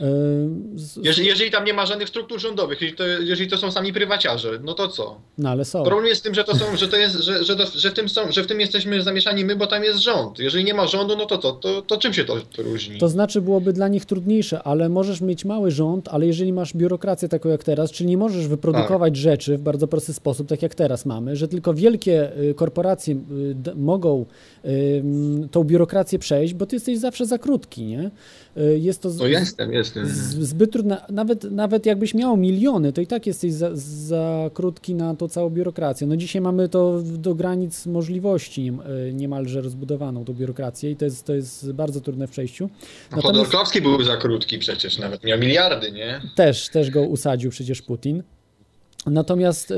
Yy, z-
Jeżeli, jeżeli tam nie ma żadnych struktur rządowych, jeżeli to, jeżeli to są sami prywaciarze, no to co?
No ale są.
Problem jest w tym, że to są, że to jest, że, że, to, że, w tym są, że w tym jesteśmy zamieszani my, bo tam jest rząd. Jeżeli nie ma rządu, no to co? To, to czym się to, to różni?
To znaczy byłoby dla nich trudniejsze, ale możesz mieć mały rząd, ale jeżeli masz biurokrację taką jak teraz, czyli nie możesz wyprodukować rzeczy w bardzo prosty sposób, tak jak teraz mamy, że tylko wielkie y, korporacje y, mogą y, tą biurokrację przejść, bo ty jesteś zawsze za krótki, nie? Jest to z,
No jestem, jestem.
Zbyt trudne, nawet, nawet jakbyś miał miliony, to i tak jesteś za, za krótki na tą całą biurokrację. No dzisiaj mamy to do granic możliwości y, niemalże rozbudowaną tą biurokrację i to jest, to jest bardzo trudne w przejściu.
No Chodorkowski był za krótki przecież, nawet miał miliardy, nie?
Też, też go usadził przecież Putin. Natomiast y,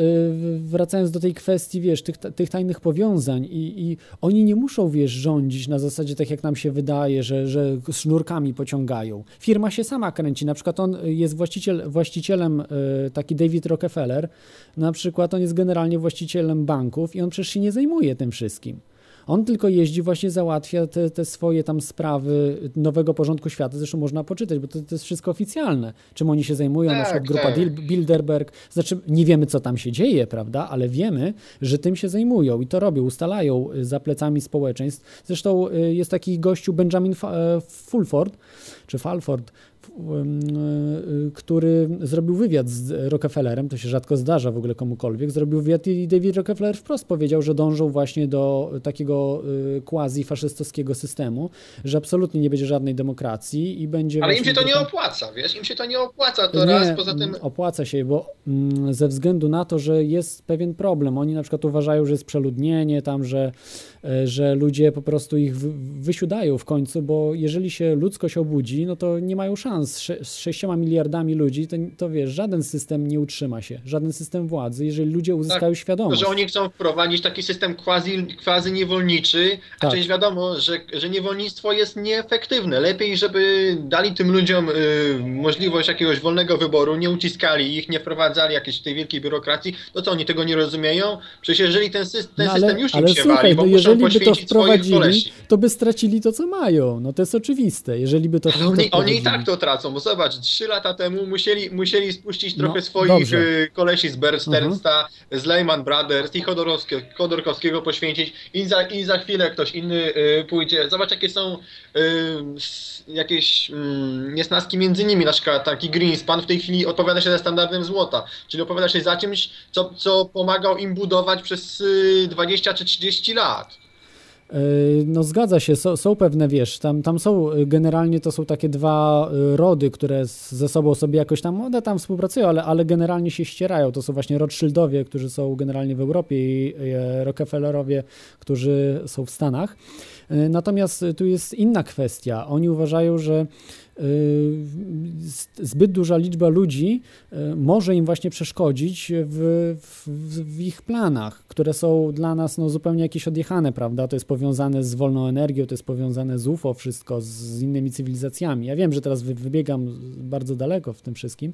wracając do tej kwestii, wiesz, tych, tych tajnych powiązań i, i oni nie muszą, wiesz, rządzić na zasadzie tak jak nam się wydaje, że, że sznurkami pociągają. Firma się sama kręci, na przykład on jest właściciel, właścicielem, y, taki David Rockefeller, na przykład on jest generalnie właścicielem banków i on przecież się nie zajmuje tym wszystkim. On tylko jeździ, właśnie załatwia te, te swoje tam sprawy nowego porządku świata. Zresztą można poczytać, bo to, to jest wszystko oficjalne. Czym oni się zajmują, na
Tak,
przykład grupa
tak.
Bilderberg. Znaczy, nie wiemy, co tam się dzieje, prawda, ale wiemy, że tym się zajmują i to robią, ustalają y, za plecami społeczeństw. Zresztą y, jest taki gościu Benjamin e, Fulford, czy Falford, y, który zrobił wywiad z Rockefellerem, to się rzadko zdarza w ogóle komukolwiek, zrobił wywiad i David Rockefeller wprost powiedział, że dążą właśnie do takiego y, quasi-faszystowskiego systemu, że absolutnie nie będzie żadnej demokracji i będzie
Ale im się to nie opłaca, wiesz? Im się to nie opłaca, to raz, poza tym...
opłaca się, bo mm, ze względu na to, że jest pewien problem. Oni na przykład uważają, że jest przeludnienie tam, że, e, że ludzie po prostu ich wy- wysiudają w końcu, bo jeżeli się ludzkość obudzi, no to nie mają szans. Sze- Z 6 miliardami ludzi, to, to wiesz, żaden system nie utrzyma się, żaden system władzy, jeżeli ludzie uzyskają
To,
świadomość.
że oni chcą wprowadzić taki system quasi, quasi niewolniczy, a
Tak.
przecież wiadomo, że, że niewolnictwo jest nieefektywne. Lepiej, żeby dali tym ludziom y, możliwość jakiegoś wolnego wyboru, nie uciskali ich, nie wprowadzali jakiejś tej wielkiej biurokracji. No to oni tego nie rozumieją? Przecież jeżeli ten, syst- ten
No ale,
system już im
ale
się
słuchaj,
wali, bo muszą
jeżeli by to wprowadzili, to by stracili to, co mają. No to jest oczywiste. Jeżeli by to
Ale oni, oni i tak to tracą, bo zobacz, trzy lata temu musieli, musieli spuścić trochę
No,
swoich
dobrze.
y, kolesi z Bear Stearnsa, z Lehman Brothers i Chodorkowskiego poświęcić i za, i za chwilę ktoś inny y, pójdzie. Zobacz jakie są y, jakieś mm, niesnaski między nimi, na przykład taki Greenspan w tej chwili odpowiada się za standardem złota, czyli opowiada się za czymś, co, co pomagał im budować przez y, 20 czy 30 lat.
Yy, No zgadza się, są, są pewne, wiesz, tam, tam są, y, generalnie to są takie dwa y, rody, które ze sobą sobie jakoś tam, one tam współpracują, ale, ale generalnie się ścierają. To są właśnie Rothschildowie, którzy są generalnie w Europie i y, Rockefellerowie, którzy są w Stanach. Y, Natomiast y, tu jest inna kwestia. Oni uważają, że z- zbyt duża liczba ludzi może im właśnie przeszkodzić w, w, w ich planach, które są dla nas no, zupełnie jakieś odjechane, prawda? To jest powiązane z wolną energią, to jest powiązane z UFO, wszystko, z, innymi cywilizacjami. Ja wiem, że teraz wy, wybiegam bardzo daleko w tym wszystkim,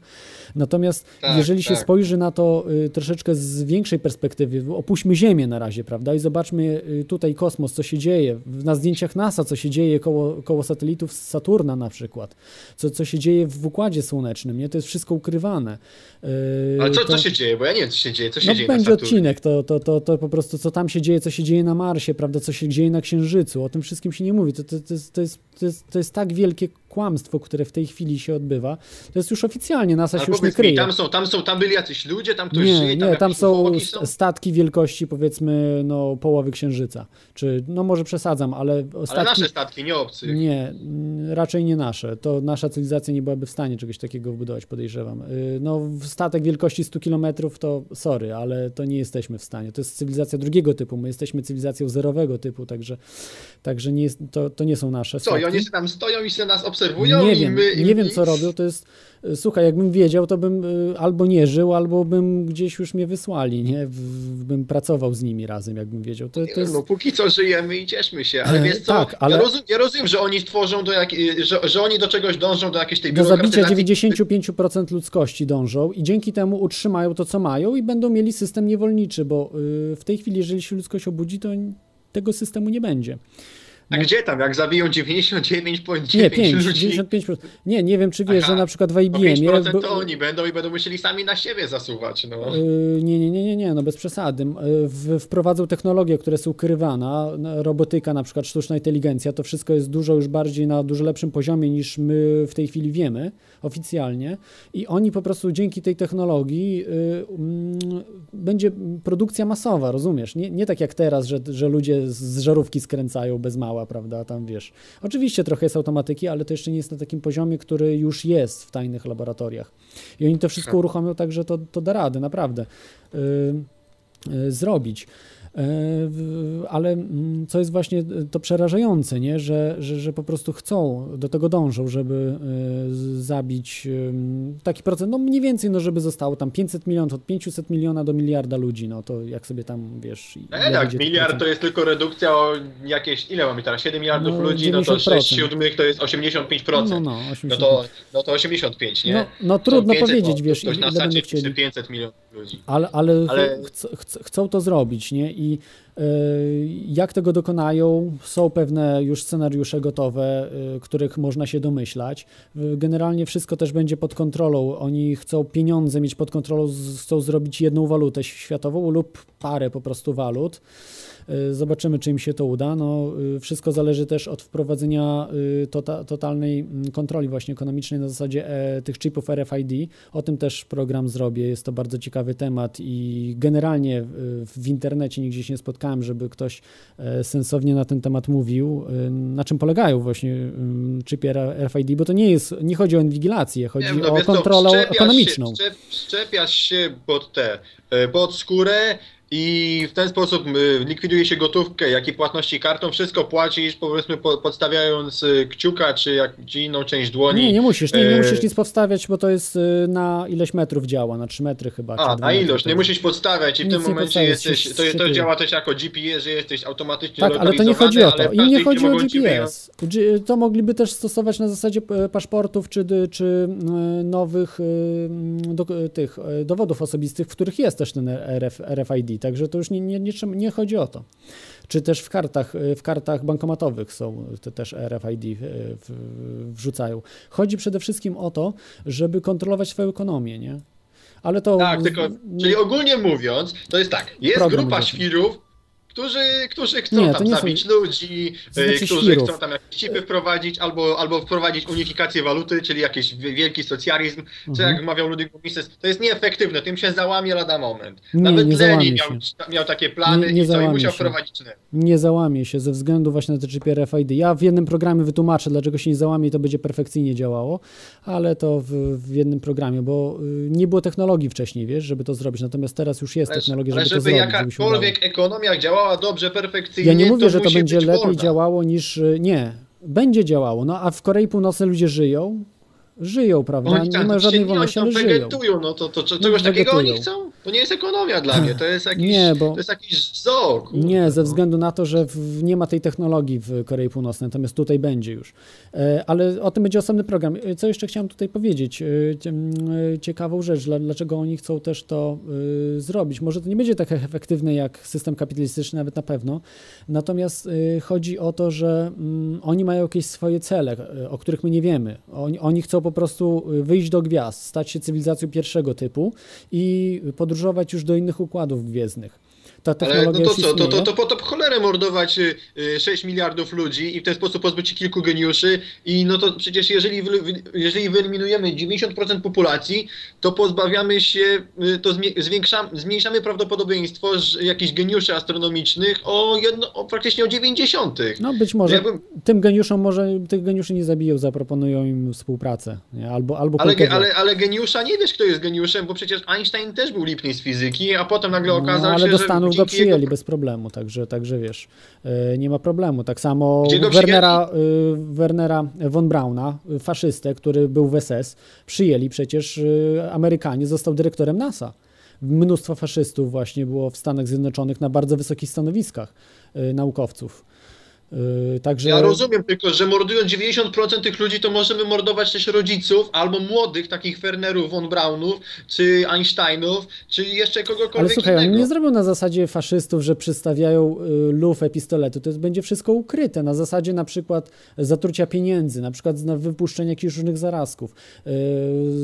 natomiast
Tak,
jeżeli się
tak.
spojrzy na to y, troszeczkę z większej perspektywy, opuśćmy Ziemię na razie, prawda? I zobaczmy y, tutaj kosmos, co się dzieje, na zdjęciach NASA, co się dzieje koło, koło satelitów z Saturna na przykład, co, co się dzieje w Układzie Słonecznym, nie? To jest wszystko ukrywane. Y,
Ale co,
to-
co się dzieje? Bo ja nie wiem, co się dzieje. Co się
no
dzieje
będzie odcinek, to, to, to, to po prostu co tam się dzieje, co się dzieje na Marsie, prawda, co się dzieje na Księżycu, o tym wszystkim się nie mówi. To, to, to, jest, to, jest, to, jest, to jest tak wielkie kłamstwo, które w tej chwili się odbywa. To jest już oficjalnie, NASA
Ale
się już nie
powiedz mi,
kryje.
tam są, tam są, tam byli jacyś ludzie, tam ktoś
Nie,
żyje, tam,
nie, tam są st- statki wielkości powiedzmy no, połowy Księżyca. Czy, no może przesadzam, ale
Ale
statki...
nasze statki, nie obcych.
Nie, mm, raczej nie nasze. To nasza cywilizacja nie byłaby w stanie czegoś takiego wbudować, podejrzewam. Y, No, statek wielkości 100 km to sorry, ale to nie jesteśmy w stanie. To jest cywilizacja drugiego typu. My jesteśmy cywilizacją zerowego typu, także, także nie jest, to, to nie są nasze
Co, i
statki.
oni sobie tam stoją i sobie nas obserwują
Nie
i
wiem,
my...
nie wiem co robią, to jest, y, słuchaj, jakbym wiedział, to bym y, albo nie żył, albo bym gdzieś już mnie wysłali, nie? Bym pracował z nimi razem, jakbym wiedział. To, to jest...
No póki co żyjemy i cieszmy się, ale
E,
wiesz co,
tak, ale-
ja, rozum, ja rozumiem, że oni stworzą do jak, że, że oni do czegoś dążą, do jakiejś tej
Do zabicia
biurokratyzacji.
95% ludzkości dążą i dzięki temu utrzymają to, co mają i będą mieli system niewolniczy, bo w tej chwili, jeżeli się ludzkość obudzi, to tego systemu nie będzie.
A gdzie tam, jak zabiją 99,9
Nie, 5,
ludzi,
95%. Nie, nie wiem, czy wiesz,
Aha,
że na przykład w IBM-ie...
5%
by-
to oni będą i będą musieli sami na siebie zasuwać, no.
Yy, Nie, nie, nie, nie, nie, no bez przesady. Yy, Wprowadzą technologie, które są ukrywana, robotyka, na przykład sztuczna inteligencja, to wszystko jest dużo już bardziej na dużo lepszym poziomie niż my w tej chwili wiemy oficjalnie i oni po prostu dzięki tej technologii yy, mm, będzie produkcja masowa, rozumiesz? Nie, nie tak jak teraz, że, że ludzie z- z żarówki skręcają bez mała, prawda, tam wiesz. Oczywiście trochę jest automatyki, ale to jeszcze nie jest na takim poziomie, który już jest w tajnych laboratoriach. I oni to wszystko uruchomią tak, że to, to da radę, naprawdę y, y, zrobić. W- Ale mm, co jest właśnie to przerażające, nie? Że, że, że po prostu chcą, do tego dążą, żeby z- zabić taki procent, no mniej więcej, no żeby zostało tam 500 milionów, od 500 miliona do miliarda ludzi, no to jak sobie tam, wiesz...
E, tak, miliard
procent?
to jest tylko redukcja o jakieś, ile mamy teraz, 7 miliardów
No,
ludzi, no to
90%.
6 siódmych to jest 85%.
No, no,
No
85.
to, no to 85, nie?
No, no trudno
500,
powiedzieć,
no,
wiesz, ile będą chcieli.
pisze 500 milionów ludzi.
Ale, ale,
Ale-
Chc- chc- chcą to zrobić, nie? I Jak tego dokonają? Są pewne już scenariusze gotowe, y, których można się domyślać. Y, Generalnie wszystko też będzie pod kontrolą. Oni chcą pieniądze mieć pod kontrolą, chcą zrobić jedną walutę światową lub parę po prostu walut. Y, Zobaczymy, czy im się to uda. No, wszystko zależy też od wprowadzenia tota, totalnej mm, kontroli właśnie ekonomicznej na zasadzie e, tych chipów RFID. O tym też program zrobię. Jest to bardzo ciekawy temat i generalnie w internecie nigdzie się nie spotkałem, żeby ktoś e, sensownie na ten temat mówił. Y, Na czym polegają właśnie y, chipy RFID, bo to nie jest, nie chodzi o inwigilację, chodzi
wiem, no
o
co,
kontrolę ekonomiczną.
Się, wszczep, wszczepiasz się pod te, e, pod skórę i w ten sposób e, likwiduje się gotówkę, jak i płatności kartą, wszystko płacisz powiedzmy po, podstawiając e, kciuka czy, jak, czy inną część dłoni.
Nie, nie musisz, nie, nie
E,
musisz nic powstawiać, bo to jest y, na ileś metrów działa, na 3 metry chyba.
A, na ilość, nie musisz podstawiać i w
Nic
tym momencie jesteś, to, to działa też jako GPS, że jesteś automatycznie
Tak, ale to nie chodzi o to. Im nie chodzi o GPS. To mogliby też stosować na zasadzie e, paszportów czy, czy e, nowych e, do, tych dowodów osobistych, w których jest też ten RF, RFID. Także to już nie, nie, nie, nie chodzi o to. Czy też w kartach, e, w kartach bankomatowych są te też RFID w- wrzucają. Chodzi przede wszystkim o to, żeby kontrolować swoją ekonomię, nie? Ale to.
Tak, tylko, czyli ogólnie mówiąc, to jest tak, jest grupa świrów, którzy, którzy chcą
Nie,
tam
nie są-
zabić ludzi,
znaczy
e, którzy
świrów.
chcą tam jakieś chipy wprowadzić, albo, albo wprowadzić unifikację waluty, czyli jakiś wi- wielki socjalizm, czy
Mhm.
jak mawiał Ludwik Mises, to jest nieefektywne, tym się załamie lada moment.
Nie,
Nawet
nie
Lenin miał, miał takie plany
Nie- nie
i co, i musiał
się.
wprowadzić NEP.
nie załamie się ze względu właśnie na te chipy RFID. Ja w jednym programie wytłumaczę, dlaczego się nie załamie i to będzie perfekcyjnie działało, ale to w, w jednym programie, bo y, nie było technologii wcześniej, wiesz, żeby to zrobić, natomiast teraz już jest
Ale,
technologia,
ale
żeby,
żeby
to zrobić. żeby się udało.
jakakolwiek ekonomia działała dobrze, perfekcyjnie,
Ja nie mówię, że to będzie lepiej działało niż... y, Nie, będzie działało, no a w Korei Północnej ludzie żyją, żyją, prawda?
Oni
Nie
tam,
mają żadnej
nie,
wolności,
oni
ale żyją.
wegetują, no to, to, to
No,
czegoś takiego oni chcą? To nie jest ekonomia dla mnie, to jest <laughs> jakiś,
Nie, bo-
to jest jakiś zoo. kurde,
Nie, ze
no.
względu na to, że w, nie ma tej technologii w Korei Północnej, natomiast tutaj będzie już. E, Ale o tym będzie osobny program. E, Co jeszcze chciałem tutaj powiedzieć? E, Ciekawą rzecz, dla- dlaczego oni chcą też to zrobić. Może to nie będzie tak efektywne jak system kapitalistyczny, nawet na pewno. Natomiast chodzi o to, że mm, oni mają jakieś swoje cele, o których my nie wiemy. Oni, oni chcą po prostu e, wyjść do gwiazd, stać się cywilizacją pierwszego typu i podróżować już do innych układów gwiezdnych. Ta
Ale
technologia
no to co, to, to, to po to cholerę mordować y, y, 6 miliardów ludzi i w ten sposób pozbyć się kilku geniuszy i no to przecież jeżeli, jeżeli wyeliminujemy 90% populacji, to pozbawiamy się, y, to zmie- zwiększam, zmniejszamy prawdopodobieństwo że jakichś geniuszy astronomicznych o, jedno, o praktycznie o 90.
No być może
Ja bym-
tym geniuszom może tych geniuszy nie zabiją, zaproponują im współpracę, nie? albo albo
Ale, ale, ale geniusza nie wiesz, kto jest geniuszem, bo przecież Einstein też był lipny z fizyki, a potem nagle
no,
okazał
ale
się,
do Stanów go przyjęli
jego-
bez problemu, także, także wiesz, e, nie ma problemu. Tak samo Wernera, e, Wernera von Brauna, e, faszystę, który był w SS, przyjęli przecież e, Amerykanie, został dyrektorem NASA. Mnóstwo faszystów właśnie było w Stanach Zjednoczonych na bardzo wysokich stanowiskach e, naukowców. E, Także
Ja rozumiem tylko, że mordując 90% tych ludzi, to możemy mordować też rodziców albo młodych takich Wernerów, von Braunów, czy Einsteinów, czy jeszcze kogokolwiek
Ale słuchaj, oni
innego.
nie zrobią na zasadzie faszystów, że przystawiają y, lufę pistoletu. To jest, będzie wszystko ukryte. Na zasadzie na przykład zatrucia pieniędzy, na przykład na wypuszczenia jakichś różnych zarazków, y,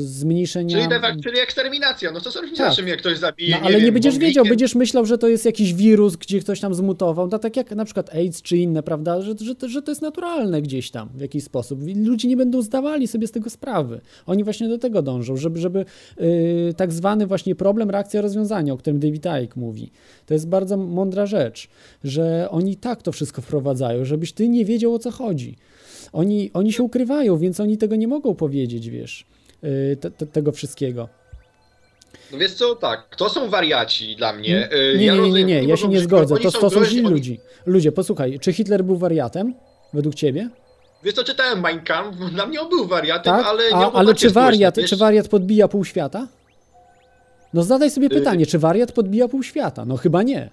zmniejszenia...
Czyli, de facto, czyli eksterminacja. No to są różnica,
Tak.
czym jak ktoś zabije,
No,
nie
ale nie,
wiem,
będziesz
bąblikiem.
wiedział, będziesz myślał, że to jest jakiś wirus, gdzie ktoś tam zmutował, no tak jak na przykład AIDS czy inne, prawda, że, że, to- że to jest naturalne gdzieś tam w jakiś sposób. Ludzie nie będą zdawali sobie z tego sprawy. Oni właśnie do tego dążą, żeby, żeby yy, tak zwany właśnie problem, reakcja, rozwiązanie, o którym David Icke mówi. To jest bardzo mądra rzecz, że oni tak to wszystko wprowadzają, żebyś ty nie wiedział o co chodzi. Oni, oni się ukrywają, więc oni tego nie mogą powiedzieć, wiesz, yy, te, te, tego wszystkiego.
No wiesz co, tak, to są wariaci dla mnie.
Nie,
Y,
nie, nie, nie, nie, ja się nie zgodzę. To, to są źli
oni-
ludzi. Ludzie, posłuchaj, czy Hitler był wariatem? Według ciebie?
Wiesz co, czytałem Mein Kampf, <laughs> dla mnie on był wariatem,
Tak?
ale nie
A, ale czy
społeczne,
wariat,
wiesz?
czy wariat podbija pół świata? No zadaj sobie
Y-
pytanie, czy wariat podbija pół świata? No chyba nie.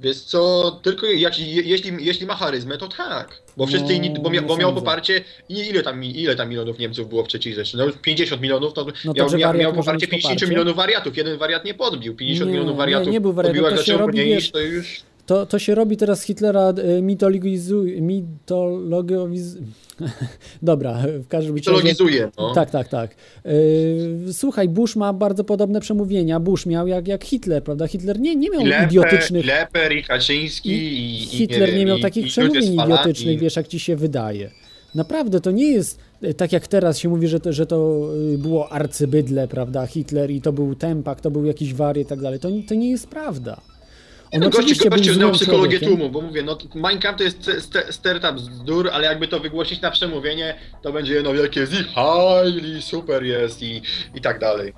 Wiesz co, tylko jak, je, jeśli, jeśli ma charyzmę, to tak. Bo wszyscy
No,
inni, bo, mia,
nie
bo miał poparcie, ile tam, ile tam milionów Niemców było w trzeciej Rzeszy? No 50 milionów, to,
No to,
miał,
że
miał, miał poparcie
mieć
50
poparcie?
milionów wariatów, jeden wariat nie podbił, 50
Nie,
milionów
nie,
wariatów
nie był wariat,
podbił, jak
to się robi, wiesz,
to już...
To, to się robi teraz Hitlera e, mitologizuje. Mitologiz... <laughs> Dobra, w każdym razie.
Mitologizuje, no.
Tak, tak, tak. Yy, słuchaj, Bush ma bardzo podobne przemówienia. Bush miał jak, jak Hitler, prawda? Hitler nie, nie miał
I Leper,
idiotycznych.
Leper, i Kaczyński, i,
Hitler nie, miał
i,
takich
i
przemówień idiotycznych, wiesz, jak ci się wydaje. Naprawdę, to nie jest e, tak jak teraz się mówi, że to, że to było arcybydle, prawda, Hitler i to był tempak, to był jakiś wariat i tak dalej. To, to nie jest prawda.
No,
oczywiście był
gościu znał psychologię
człowiekiem.
tłumu, bo mówię, no Kampf to jest st- st- startup bzdur, ale jakby to wygłosić na przemówienie, to będzie no wielkie zi, highly, super jest i, i tak dalej.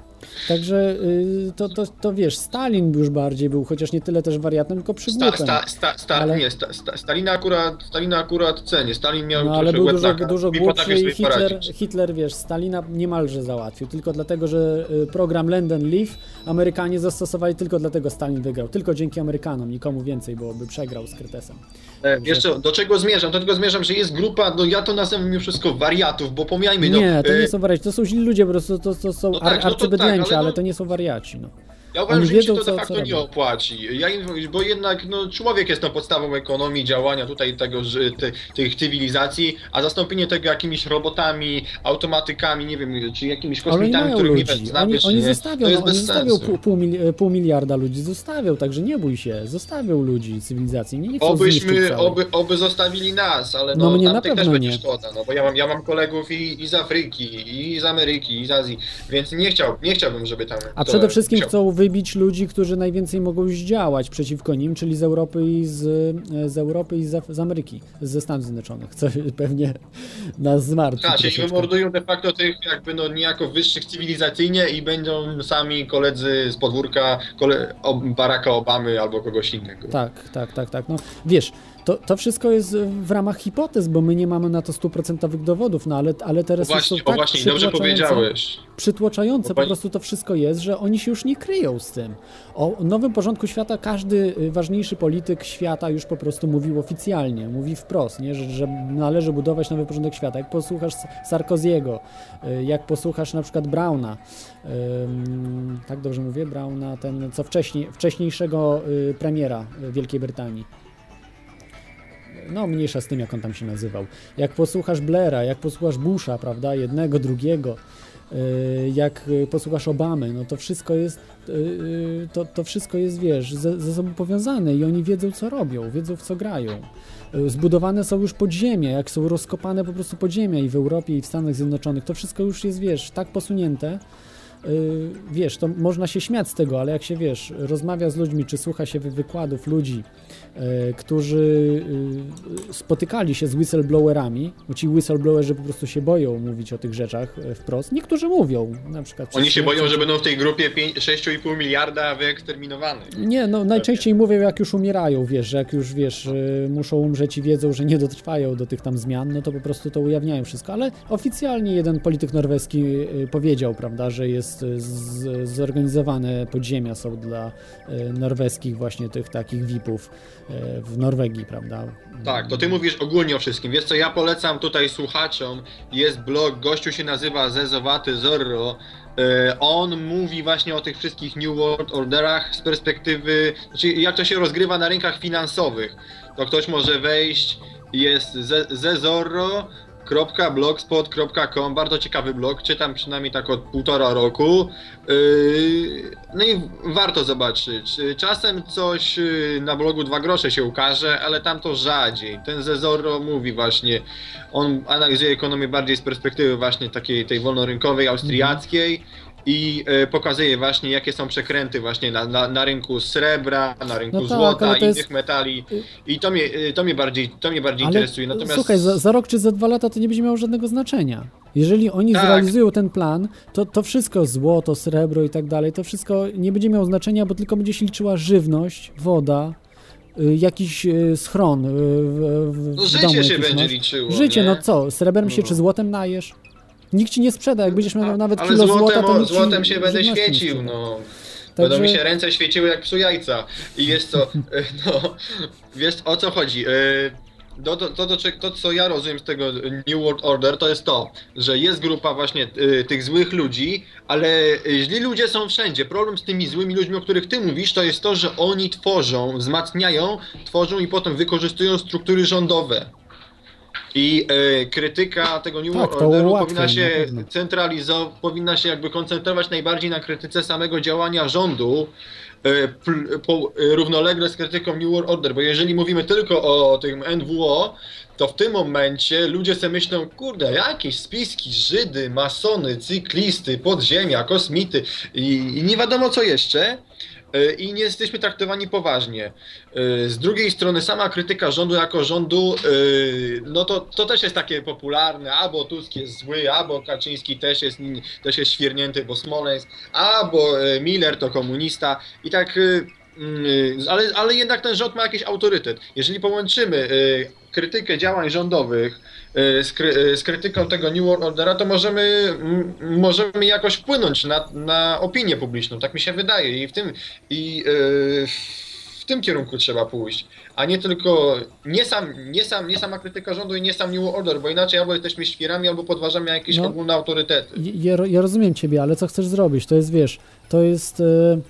Także y, to, to, to wiesz, Stalin już bardziej był, chociaż nie tyle też wariatem, tylko
Sta,
przygłupem.
sta, sta, sta,
Ale-
Nie, sta, sta, Stalina akurat, Stalina akurat cenię, Stalin miał
No ale był dużo, dużo głupszy i Hitler. Hitler, wiesz, Stalina niemalże załatwił, tylko dlatego, że y, program Land and Leave Amerykanie zastosowali tylko dlatego Stalin wygrał, tylko dzięki Amerykanom, nikomu więcej, bo by przegrał z Kretesem.
E, Jeszcze do czego zmierzam? Do tego zmierzam, że jest grupa, no ja to nazywam mimo wszystko wariatów, bo pomijajmy, no...
nie, to
e,
nie są wariaci, to są źli ludzie, po prostu to, to są
No tak,
ar-
no tak,
arcybydlęci,
ale
ale,
no-
to nie są wariaci, no.
Ja uważam, że im się
wiedzą,
to
co-
de facto nie opłaci. Ja bo jednak no, człowiek jest tą podstawą ekonomii, działania tutaj tego, że te, tych cywilizacji, a zastąpienie tego jakimiś robotami, automatykami, nie wiem, czy jakimiś kosmitami, których nie znamy,
oni, oni zostawią,
to jest
no, oni
bez
zostawią
sensu.
pół, pół, mil, pół miliarda ludzi, zostawią, także nie bój się, zostawią ludzi, cywilizacji, nie, nie chcą
Obyśmy, oby, oby zostawili nas, ale
No
no,
mnie na
tamtych też
pewno
będzie
nie.
szkoda, no bo ja mam, ja mam kolegów i, i z Afryki, i z Ameryki, i z Azji, więc nie, chciał, nie chciałbym, żeby tam...
A przede wszystkim
chciał-
chcą wybić ludzi, którzy najwięcej mogą zdziałać przeciwko nim, czyli z Europy i z, z Europy i z, z Ameryki, ze Stanów Zjednoczonych, co <laughs> pewnie nas zmartwi
Tak, czyli wymordują de facto tych jakby no niejako wyższych cywilizacyjnie i będą sami koledzy z podwórka kole, Baracka Obamy albo kogoś innego.
Tak, tak, tak, tak. No wiesz, to, to wszystko jest w ramach hipotez, bo my nie mamy na to stuprocentowych dowodów, no ale, ale
O
teraz są
właśnie, o
tak
właśnie, dobrze powiedziałeś.
przytłaczające
Bo
po
pani-
prostu to wszystko jest, że oni się już nie kryją z tym. O nowym porządku świata każdy y, ważniejszy polityk świata już po prostu mówił oficjalnie, mówi wprost, nie? Że, że należy budować nowy porządek świata. Jak posłuchasz Sarkoziego, y, jak posłuchasz na przykład Brauna, tak dobrze mówię, Brauna, ten co wcześniej, wcześniejszego y, premiera Wielkiej Brytanii. No, mniejsza z tym, jak on tam się nazywał. Jak posłuchasz Blaira, jak posłuchasz Busha, prawda, jednego, drugiego, yy, jak y, posłuchasz Obamy, no to wszystko jest, yy, to, to wszystko jest, wiesz, ze, ze sobą powiązane i oni wiedzą, co robią, wiedzą, w co grają. Zbudowane są już podziemia, jak są rozkopane po prostu podziemia i w Europie, i w Stanach Zjednoczonych, to wszystko już jest, wiesz, tak posunięte, wiesz, to można się śmiać z tego, ale jak się wiesz, rozmawia z ludźmi, czy słucha się wy- wykładów ludzi, yy, którzy yy, spotykali się z whistleblowerami, bo ci whistleblowerzy po prostu się boją mówić o tych rzeczach wprost. Niektórzy mówią, na przykład.
Oni się boją, że będą w tej grupie pięć- 6,5 miliarda wyeksterminowanych.
Nie, no najczęściej mówią jak już umierają, wiesz, że jak już wiesz, y, muszą umrzeć i wiedzą, że nie dotrwają do tych tam zmian, no to po prostu to ujawniają wszystko, ale oficjalnie jeden polityk norweski y, powiedział, prawda, że jest y, zorganizowane podziemia są dla y, norweskich właśnie tych takich VIP-ów y, w Norwegii, prawda.
Tak, to ty mówisz ogólnie o wszystkim. Wiesz co, ja polecam tutaj słuchaczom, jest blog, gościu się nazywa Zezowaty Zorro. On mówi właśnie o tych wszystkich New World Orderach z perspektywy, znaczy jak to się rozgrywa na rynkach finansowych. To ktoś może wejść, jest ze- zezorro blogspot.com, bardzo ciekawy blog, czytam przynajmniej tak od półtora roku. Yy, No i warto zobaczyć. Czasem coś yy, na blogu Dwa Grosze się ukaże, ale tam to rzadziej. Ten Zezorro mówi właśnie, on analizuje ekonomię bardziej z perspektywy właśnie takiej tej wolnorynkowej, austriackiej i e, pokazuje właśnie jakie są przekręty właśnie na, na, na rynku srebra, na rynku
No tak,
złota, innych
jest-
metali i to mnie, e, to mnie bardziej, to mnie bardziej
Ale
interesuje. Natomiast
słuchaj, za, za rok czy za dwa lata to nie będzie miało żadnego znaczenia. Jeżeli oni
Tak.
zrealizują ten plan, to, to wszystko, złoto, srebro i tak dalej, to wszystko nie będzie miało znaczenia, bo tylko będzie się liczyła żywność, woda, y, jakiś y, schron y, w, w,
no,
w
życie
domu
się będzie
masz.
liczyło.
Życie,
nie?
no co, srebrem się
No.
czy złotem najesz? Nikt ci nie sprzeda, jak będziesz miał nawet
ale
kilo
złotem,
złota, to nikt
złotem się będę świecił,
sprzeda.
no. Będą mi
Także-
się ręce świeciły jak psu jajca. I jest to, e, no, wiesz o co chodzi. E, To, to, to, to, co ja rozumiem z tego New World Order, to jest to, że jest grupa właśnie y, tych złych ludzi, ale y, źli ludzie są wszędzie. Problem z tymi złymi ludźmi, o których ty mówisz, to jest to, że oni tworzą, wzmacniają, tworzą i potem wykorzystują struktury rządowe. I y, krytyka tego New
Tak,
Orderu powinna
na
się centralizować, powinna się jakby koncentrować najbardziej na krytyce samego działania rządu, y, pl- po, y, równolegle z krytyką New World Order, bo jeżeli mówimy tylko o tym NWO, to w tym momencie ludzie sobie myślą, kurde, jakieś spiski, Żydy, masony, cyklisty, podziemia, kosmity i, i nie wiadomo co jeszcze. Y, I nie jesteśmy traktowani poważnie. Y, Z drugiej strony sama krytyka rządu jako rządu, y, no to, to też jest takie popularne, albo Tusk jest zły, albo Kaczyński też jest, też jest świernięty, bo Smoleńsk, albo Miller to komunista i tak, y, ale, ale jednak ten rząd ma jakiś autorytet. Jeżeli połączymy krytykę działań rządowych z, kry, y, z krytyką tego New World Ordera, to możemy, możemy jakoś wpłynąć na, na opinię publiczną, tak mi się wydaje i w tym i y, w tym kierunku trzeba pójść, a nie tylko nie sam, nie sam, nie sama krytyka rządu i nie sam New World Order, bo inaczej albo jesteśmy świrami, albo podważamy jakieś
No.
ogólne autorytety.
Ja, ja rozumiem ciebie, ale co chcesz zrobić? To jest, wiesz, to jest. e, e,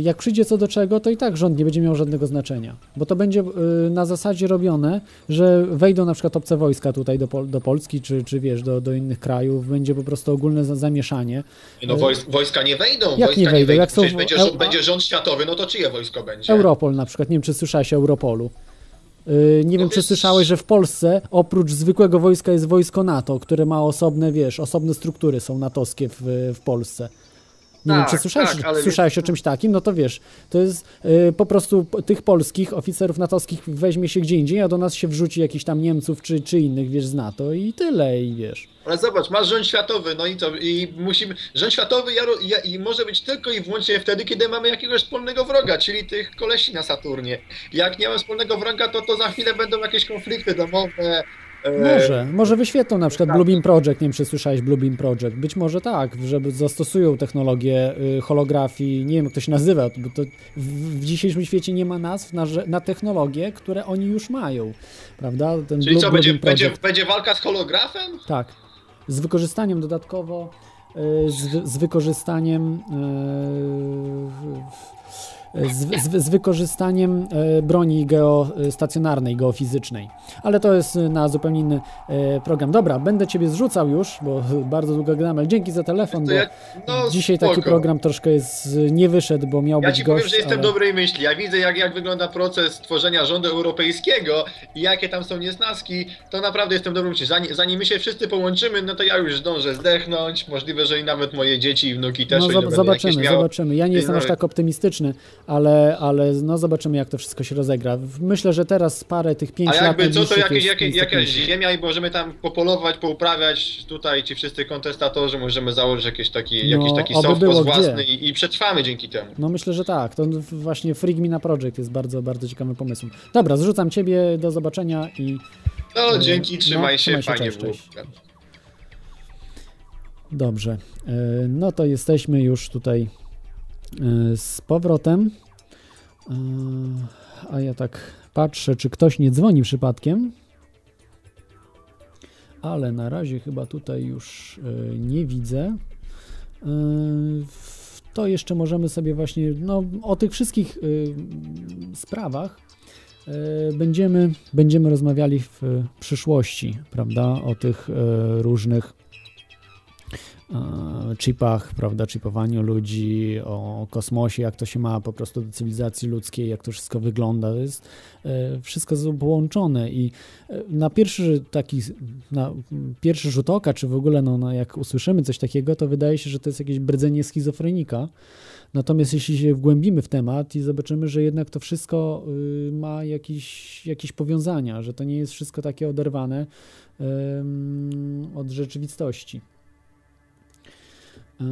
Jak przyjdzie co do czego, to i tak rząd nie będzie miał żadnego znaczenia. Bo to będzie e, na zasadzie robione, że wejdą na przykład obce wojska tutaj do, Pol- do Polski, czy, czy wiesz, do, do innych krajów, będzie po prostu ogólne za- zamieszanie.
No wojs, wojska nie wejdą,
Jak
wojska
nie wejdą? Jak są
Przecież
w-
będzie, rząd, będzie rząd światowy, no to czyje wojsko będzie?
Europol na przykład, nie wiem czy słyszałeś o Europolu. Nie wiem, czy
wiesz-
słyszałeś, że w Polsce oprócz zwykłego wojska jest wojsko NATO, które ma osobne, wiesz, osobne struktury są natowskie w, w Polsce. Nie wiem,
Tak,
czy słyszałeś,
tak, ale
słyszałeś o czymś takim? No to wiesz, to jest yy, po prostu tych polskich oficerów natowskich weźmie się gdzie indziej, a do nas się wrzuci jakichś tam Niemców czy, czy innych, wiesz, z NATO i tyle, i wiesz.
Ale zobacz, masz rząd światowy, no i co? I musimy. Rząd światowy ja, ja, i może być tylko i wyłącznie wtedy, kiedy mamy jakiegoś wspólnego wroga, czyli tych kolesi na Saturnie. Jak nie ma wspólnego wroga, to, to za chwilę będą jakieś konflikty domowe. E,
Może, może wyświetlą na przykład Bluebeam Project, nie wiem czy słyszałeś Bluebeam Project, być może tak, żeby zastosują technologię y, holografii, nie wiem jak to się nazywa, bo to w, dzisiejszym świecie nie ma nazw na, na technologie, które oni już mają, prawda? Ten
Czyli
Blue-
co, będzie, będzie, będzie walka z holografem?
Tak, z wykorzystaniem dodatkowo, y, z, z wykorzystaniem y, z, z, z wykorzystaniem e, broni geostacjonarnej, geofizycznej. Ale to jest e, na zupełnie inny e, program. Dobra, będę Ciebie zrzucał już, bo <laughs> bardzo długo gadamy, ale dzięki za telefon,
ja, no,
dzisiaj taki
spoko.
program troszkę jest, nie wyszedł, bo miał
Ja
być
ci
gość,
powiem, że jestem
ale...
dobrej myśli. Ja widzę, jak, jak wygląda proces tworzenia rządu europejskiego i jakie tam są niesnaski, to naprawdę jestem dobrą myśli. Zanim, zanim my się wszyscy połączymy, no to ja już zdążę zdechnąć. Możliwe, że i nawet moje dzieci i wnuki też.
No zob- zobaczymy, zobaczymy. Ja nie jestem
no
aż tak optymistyczny, ale, ale no zobaczymy, jak to wszystko się rozegra. Myślę, że teraz parę tych pięć
A
lat
jakby co, to jakieś, jakieś, jakaś ziemia i możemy tam popolować, pouprawiać tutaj ci wszyscy kontestatorzy, możemy założyć jakiś taki, jakiś
No,
taki
oby
soft
było
własny i, i przetrwamy dzięki temu.
No myślę, że tak. To właśnie Frigmina Project jest bardzo, bardzo ciekawym pomysłem. Dobra, zrzucam ciebie, do zobaczenia i
No dzięki, trzymaj
no,
się,
trzymaj się,
fajnie
cześć, dobrze. E, No to jesteśmy już tutaj z powrotem. E, A ja tak patrzę, czy ktoś nie dzwoni przypadkiem. Ale na razie chyba tutaj już e, nie widzę. E, To jeszcze możemy sobie właśnie no, o tych wszystkich sprawach e, będziemy, będziemy rozmawiali w e, przyszłości, prawda? O tych e, różnych e, chipach, prawda? Chipowaniu ludzi, o kosmosie, jak to się ma po prostu do cywilizacji ludzkiej, jak to wszystko wygląda. To jest e, wszystko połączone i e, na pierwszy taki, na pierwszy rzut oka, czy w ogóle no, no, jak usłyszymy coś takiego, to wydaje się, że to jest jakieś bredzenie schizofrenika. Natomiast jeśli się wgłębimy w temat i zobaczymy, że jednak to wszystko y, ma jakieś, jakieś powiązania, że to nie jest wszystko takie oderwane ym, od rzeczywistości. Yy,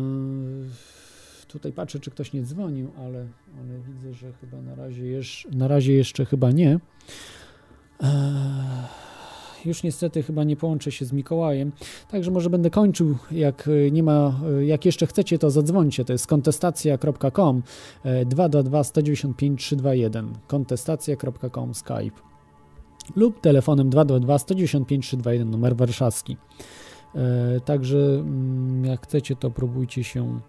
Tutaj patrzę, czy ktoś nie dzwonił, ale, ale widzę, że chyba na razie, jeż, na razie jeszcze chyba nie. Eee, już niestety chyba nie połączę się z Mikołajem, także może będę kończył, jak y, nie ma, jak jeszcze chcecie, to zadzwońcie, to jest kontestacja.com 222 195 321 kontestacja.com Skype lub telefonem 222 195 321 numer warszawski. E, Także mm, jak chcecie, to próbujcie się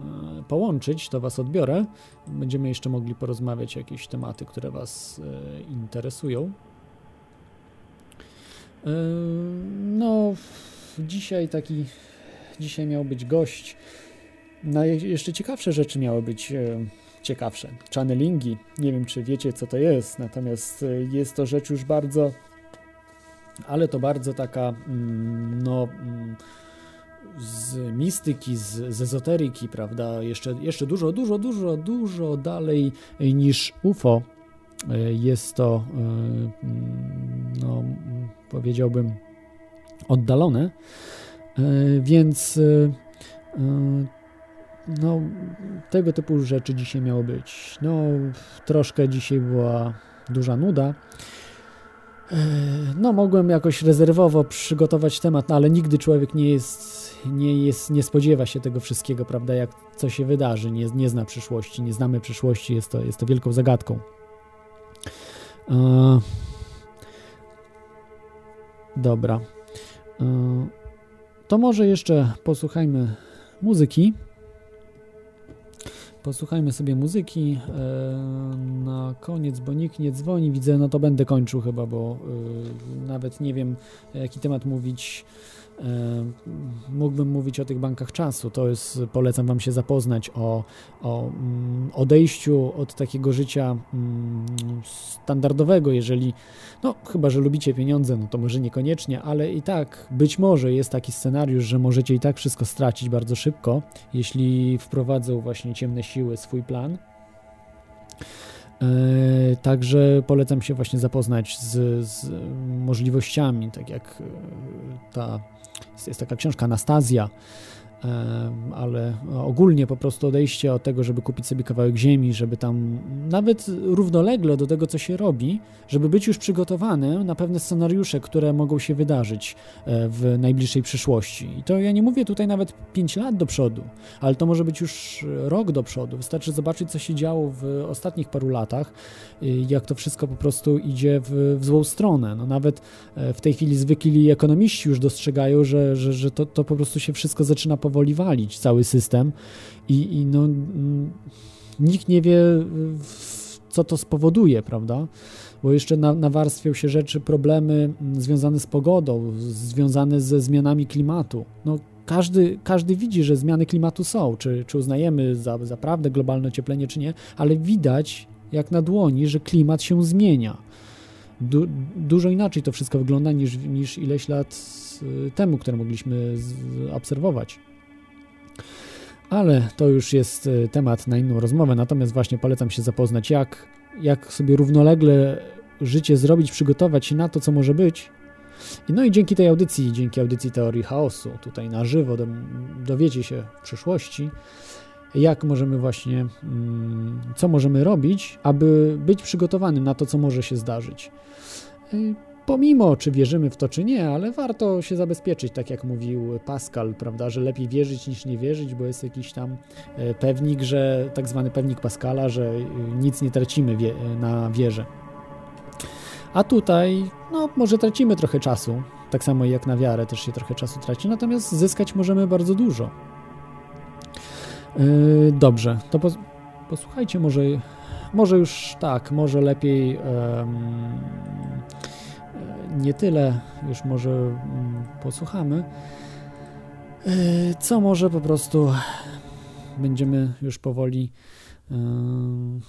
e, połączyć, to Was odbiorę. Będziemy jeszcze mogli porozmawiać jakieś tematy, które Was e, interesują. No, dzisiaj taki, dzisiaj miał być gość. Je- jeszcze ciekawsze rzeczy miały być ciekawsze. Channelingi. Nie wiem, czy wiecie, co to jest, natomiast jest to rzecz już bardzo, ale to bardzo taka, mm, no, mm, z mistyki, z, z ezoteryki, prawda? Jeszcze, jeszcze dużo, dużo, dużo, dużo dalej niż UFO. E, Jest to, e, mm, no, powiedziałbym, oddalone, E, więc no, tego typu rzeczy dzisiaj miało być. No, troszkę dzisiaj była duża nuda. E, No, mogłem jakoś rezerwowo przygotować temat, no, ale nigdy człowiek nie jest, nie jest, nie spodziewa się tego wszystkiego, prawda, jak co się wydarzy, nie, nie zna przyszłości, nie znamy przyszłości, jest to, jest to wielką zagadką. E, Dobra. E, To może jeszcze posłuchajmy muzyki. Posłuchajmy sobie muzyki e, na koniec, bo nikt nie dzwoni. Widzę, no to będę kończył chyba, bo e, nawet nie wiem, jaki temat mówić. E, mógłbym mówić o tych bankach czasu. To jest, polecam Wam się zapoznać o, o mm, odejściu od takiego życia mm, standardowego, jeżeli, no chyba, że lubicie pieniądze, no to może niekoniecznie, ale i tak być może jest taki scenariusz, że możecie i tak wszystko stracić bardzo szybko, jeśli wprowadzą właśnie ciemne siły swój plan. E, Także polecam się właśnie zapoznać z, z możliwościami, tak jak e, ta jest, taka książka Anastazja, ale ogólnie po prostu odejście od tego, żeby kupić sobie kawałek ziemi, żeby tam nawet równolegle do tego, co się robi, żeby być już przygotowanym na pewne scenariusze, które mogą się wydarzyć e, w najbliższej przyszłości. I to ja nie mówię tutaj nawet 5 lat do przodu, ale to może być już rok do przodu. Wystarczy zobaczyć, co się działo w ostatnich paru latach, jak to wszystko po prostu idzie w, w złą stronę. No nawet e, w tej chwili zwykli ekonomiści już dostrzegają, że, że, że to, to po prostu się wszystko zaczyna powoli walić, cały system i, i no, nikt nie wie, co to spowoduje, prawda? Bo jeszcze na, nawarstwią się rzeczy, problemy związane z pogodą, związane ze zmianami klimatu. No, każdy, każdy widzi, że zmiany klimatu są, czy, czy uznajemy za, za prawdę globalne ocieplenie, czy nie, ale widać jak na dłoni, że klimat się zmienia. Du, dużo inaczej to wszystko wygląda niż, niż ileś lat y, temu, które mogliśmy z, obserwować. Ale to już jest y, temat na inną rozmowę, natomiast właśnie polecam się zapoznać, jak, jak sobie równolegle życie zrobić, przygotować się na to, co może być. I No i dzięki tej audycji, dzięki audycji Teorii Chaosu, tutaj na żywo do, dowiecie się w przyszłości, jak możemy właśnie, mm, co możemy robić, aby być przygotowanym na to, co może się zdarzyć. Pomimo, czy wierzymy w to, czy nie, ale warto się zabezpieczyć, tak jak mówił Pascal, prawda, że lepiej wierzyć niż nie wierzyć, bo jest jakiś tam e, pewnik, że tak zwany pewnik Pascala, że y, nic nie tracimy wie, na wierze. A tutaj, no, może tracimy trochę czasu, tak samo jak na wiarę też się trochę czasu traci, natomiast zyskać możemy bardzo dużo. Yy, dobrze, to pos- posłuchajcie, może, może już tak, może lepiej e, nie tyle, już może mm, posłuchamy. Yy, co może po prostu będziemy już powoli em,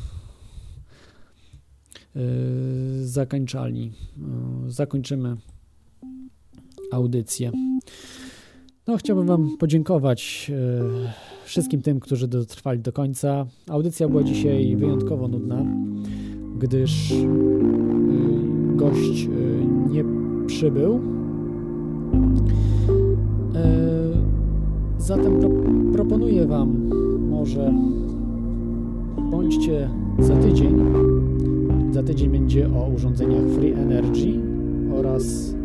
yy, zakończali. Zakończymy audycję. No, chciałbym Wam podziękować wszystkim tym, którzy dotrwali do końca. Audycja była dzisiaj wyjątkowo nudna, gdyż gość e, nie przybył. E, zatem pro proponuję Wam może bądźcie za tydzień. Za tydzień będzie o urządzeniach Free Energy oraz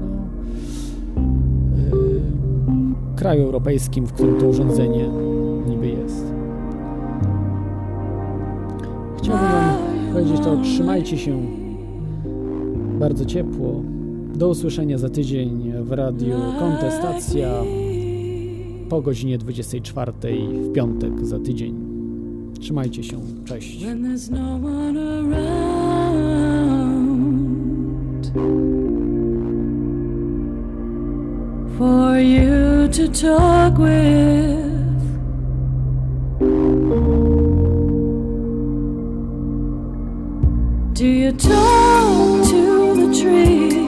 no, yy, kraju europejskim, w którym to urządzenie niby jest. Chciałbym Wam powiedzieć to, trzymajcie się bardzo ciepło. Do usłyszenia za tydzień w radiu Kontestacja po godzinie 24 w piątek za tydzień. Trzymajcie się, cześć.
No for you to talk with. Do you talk? tree.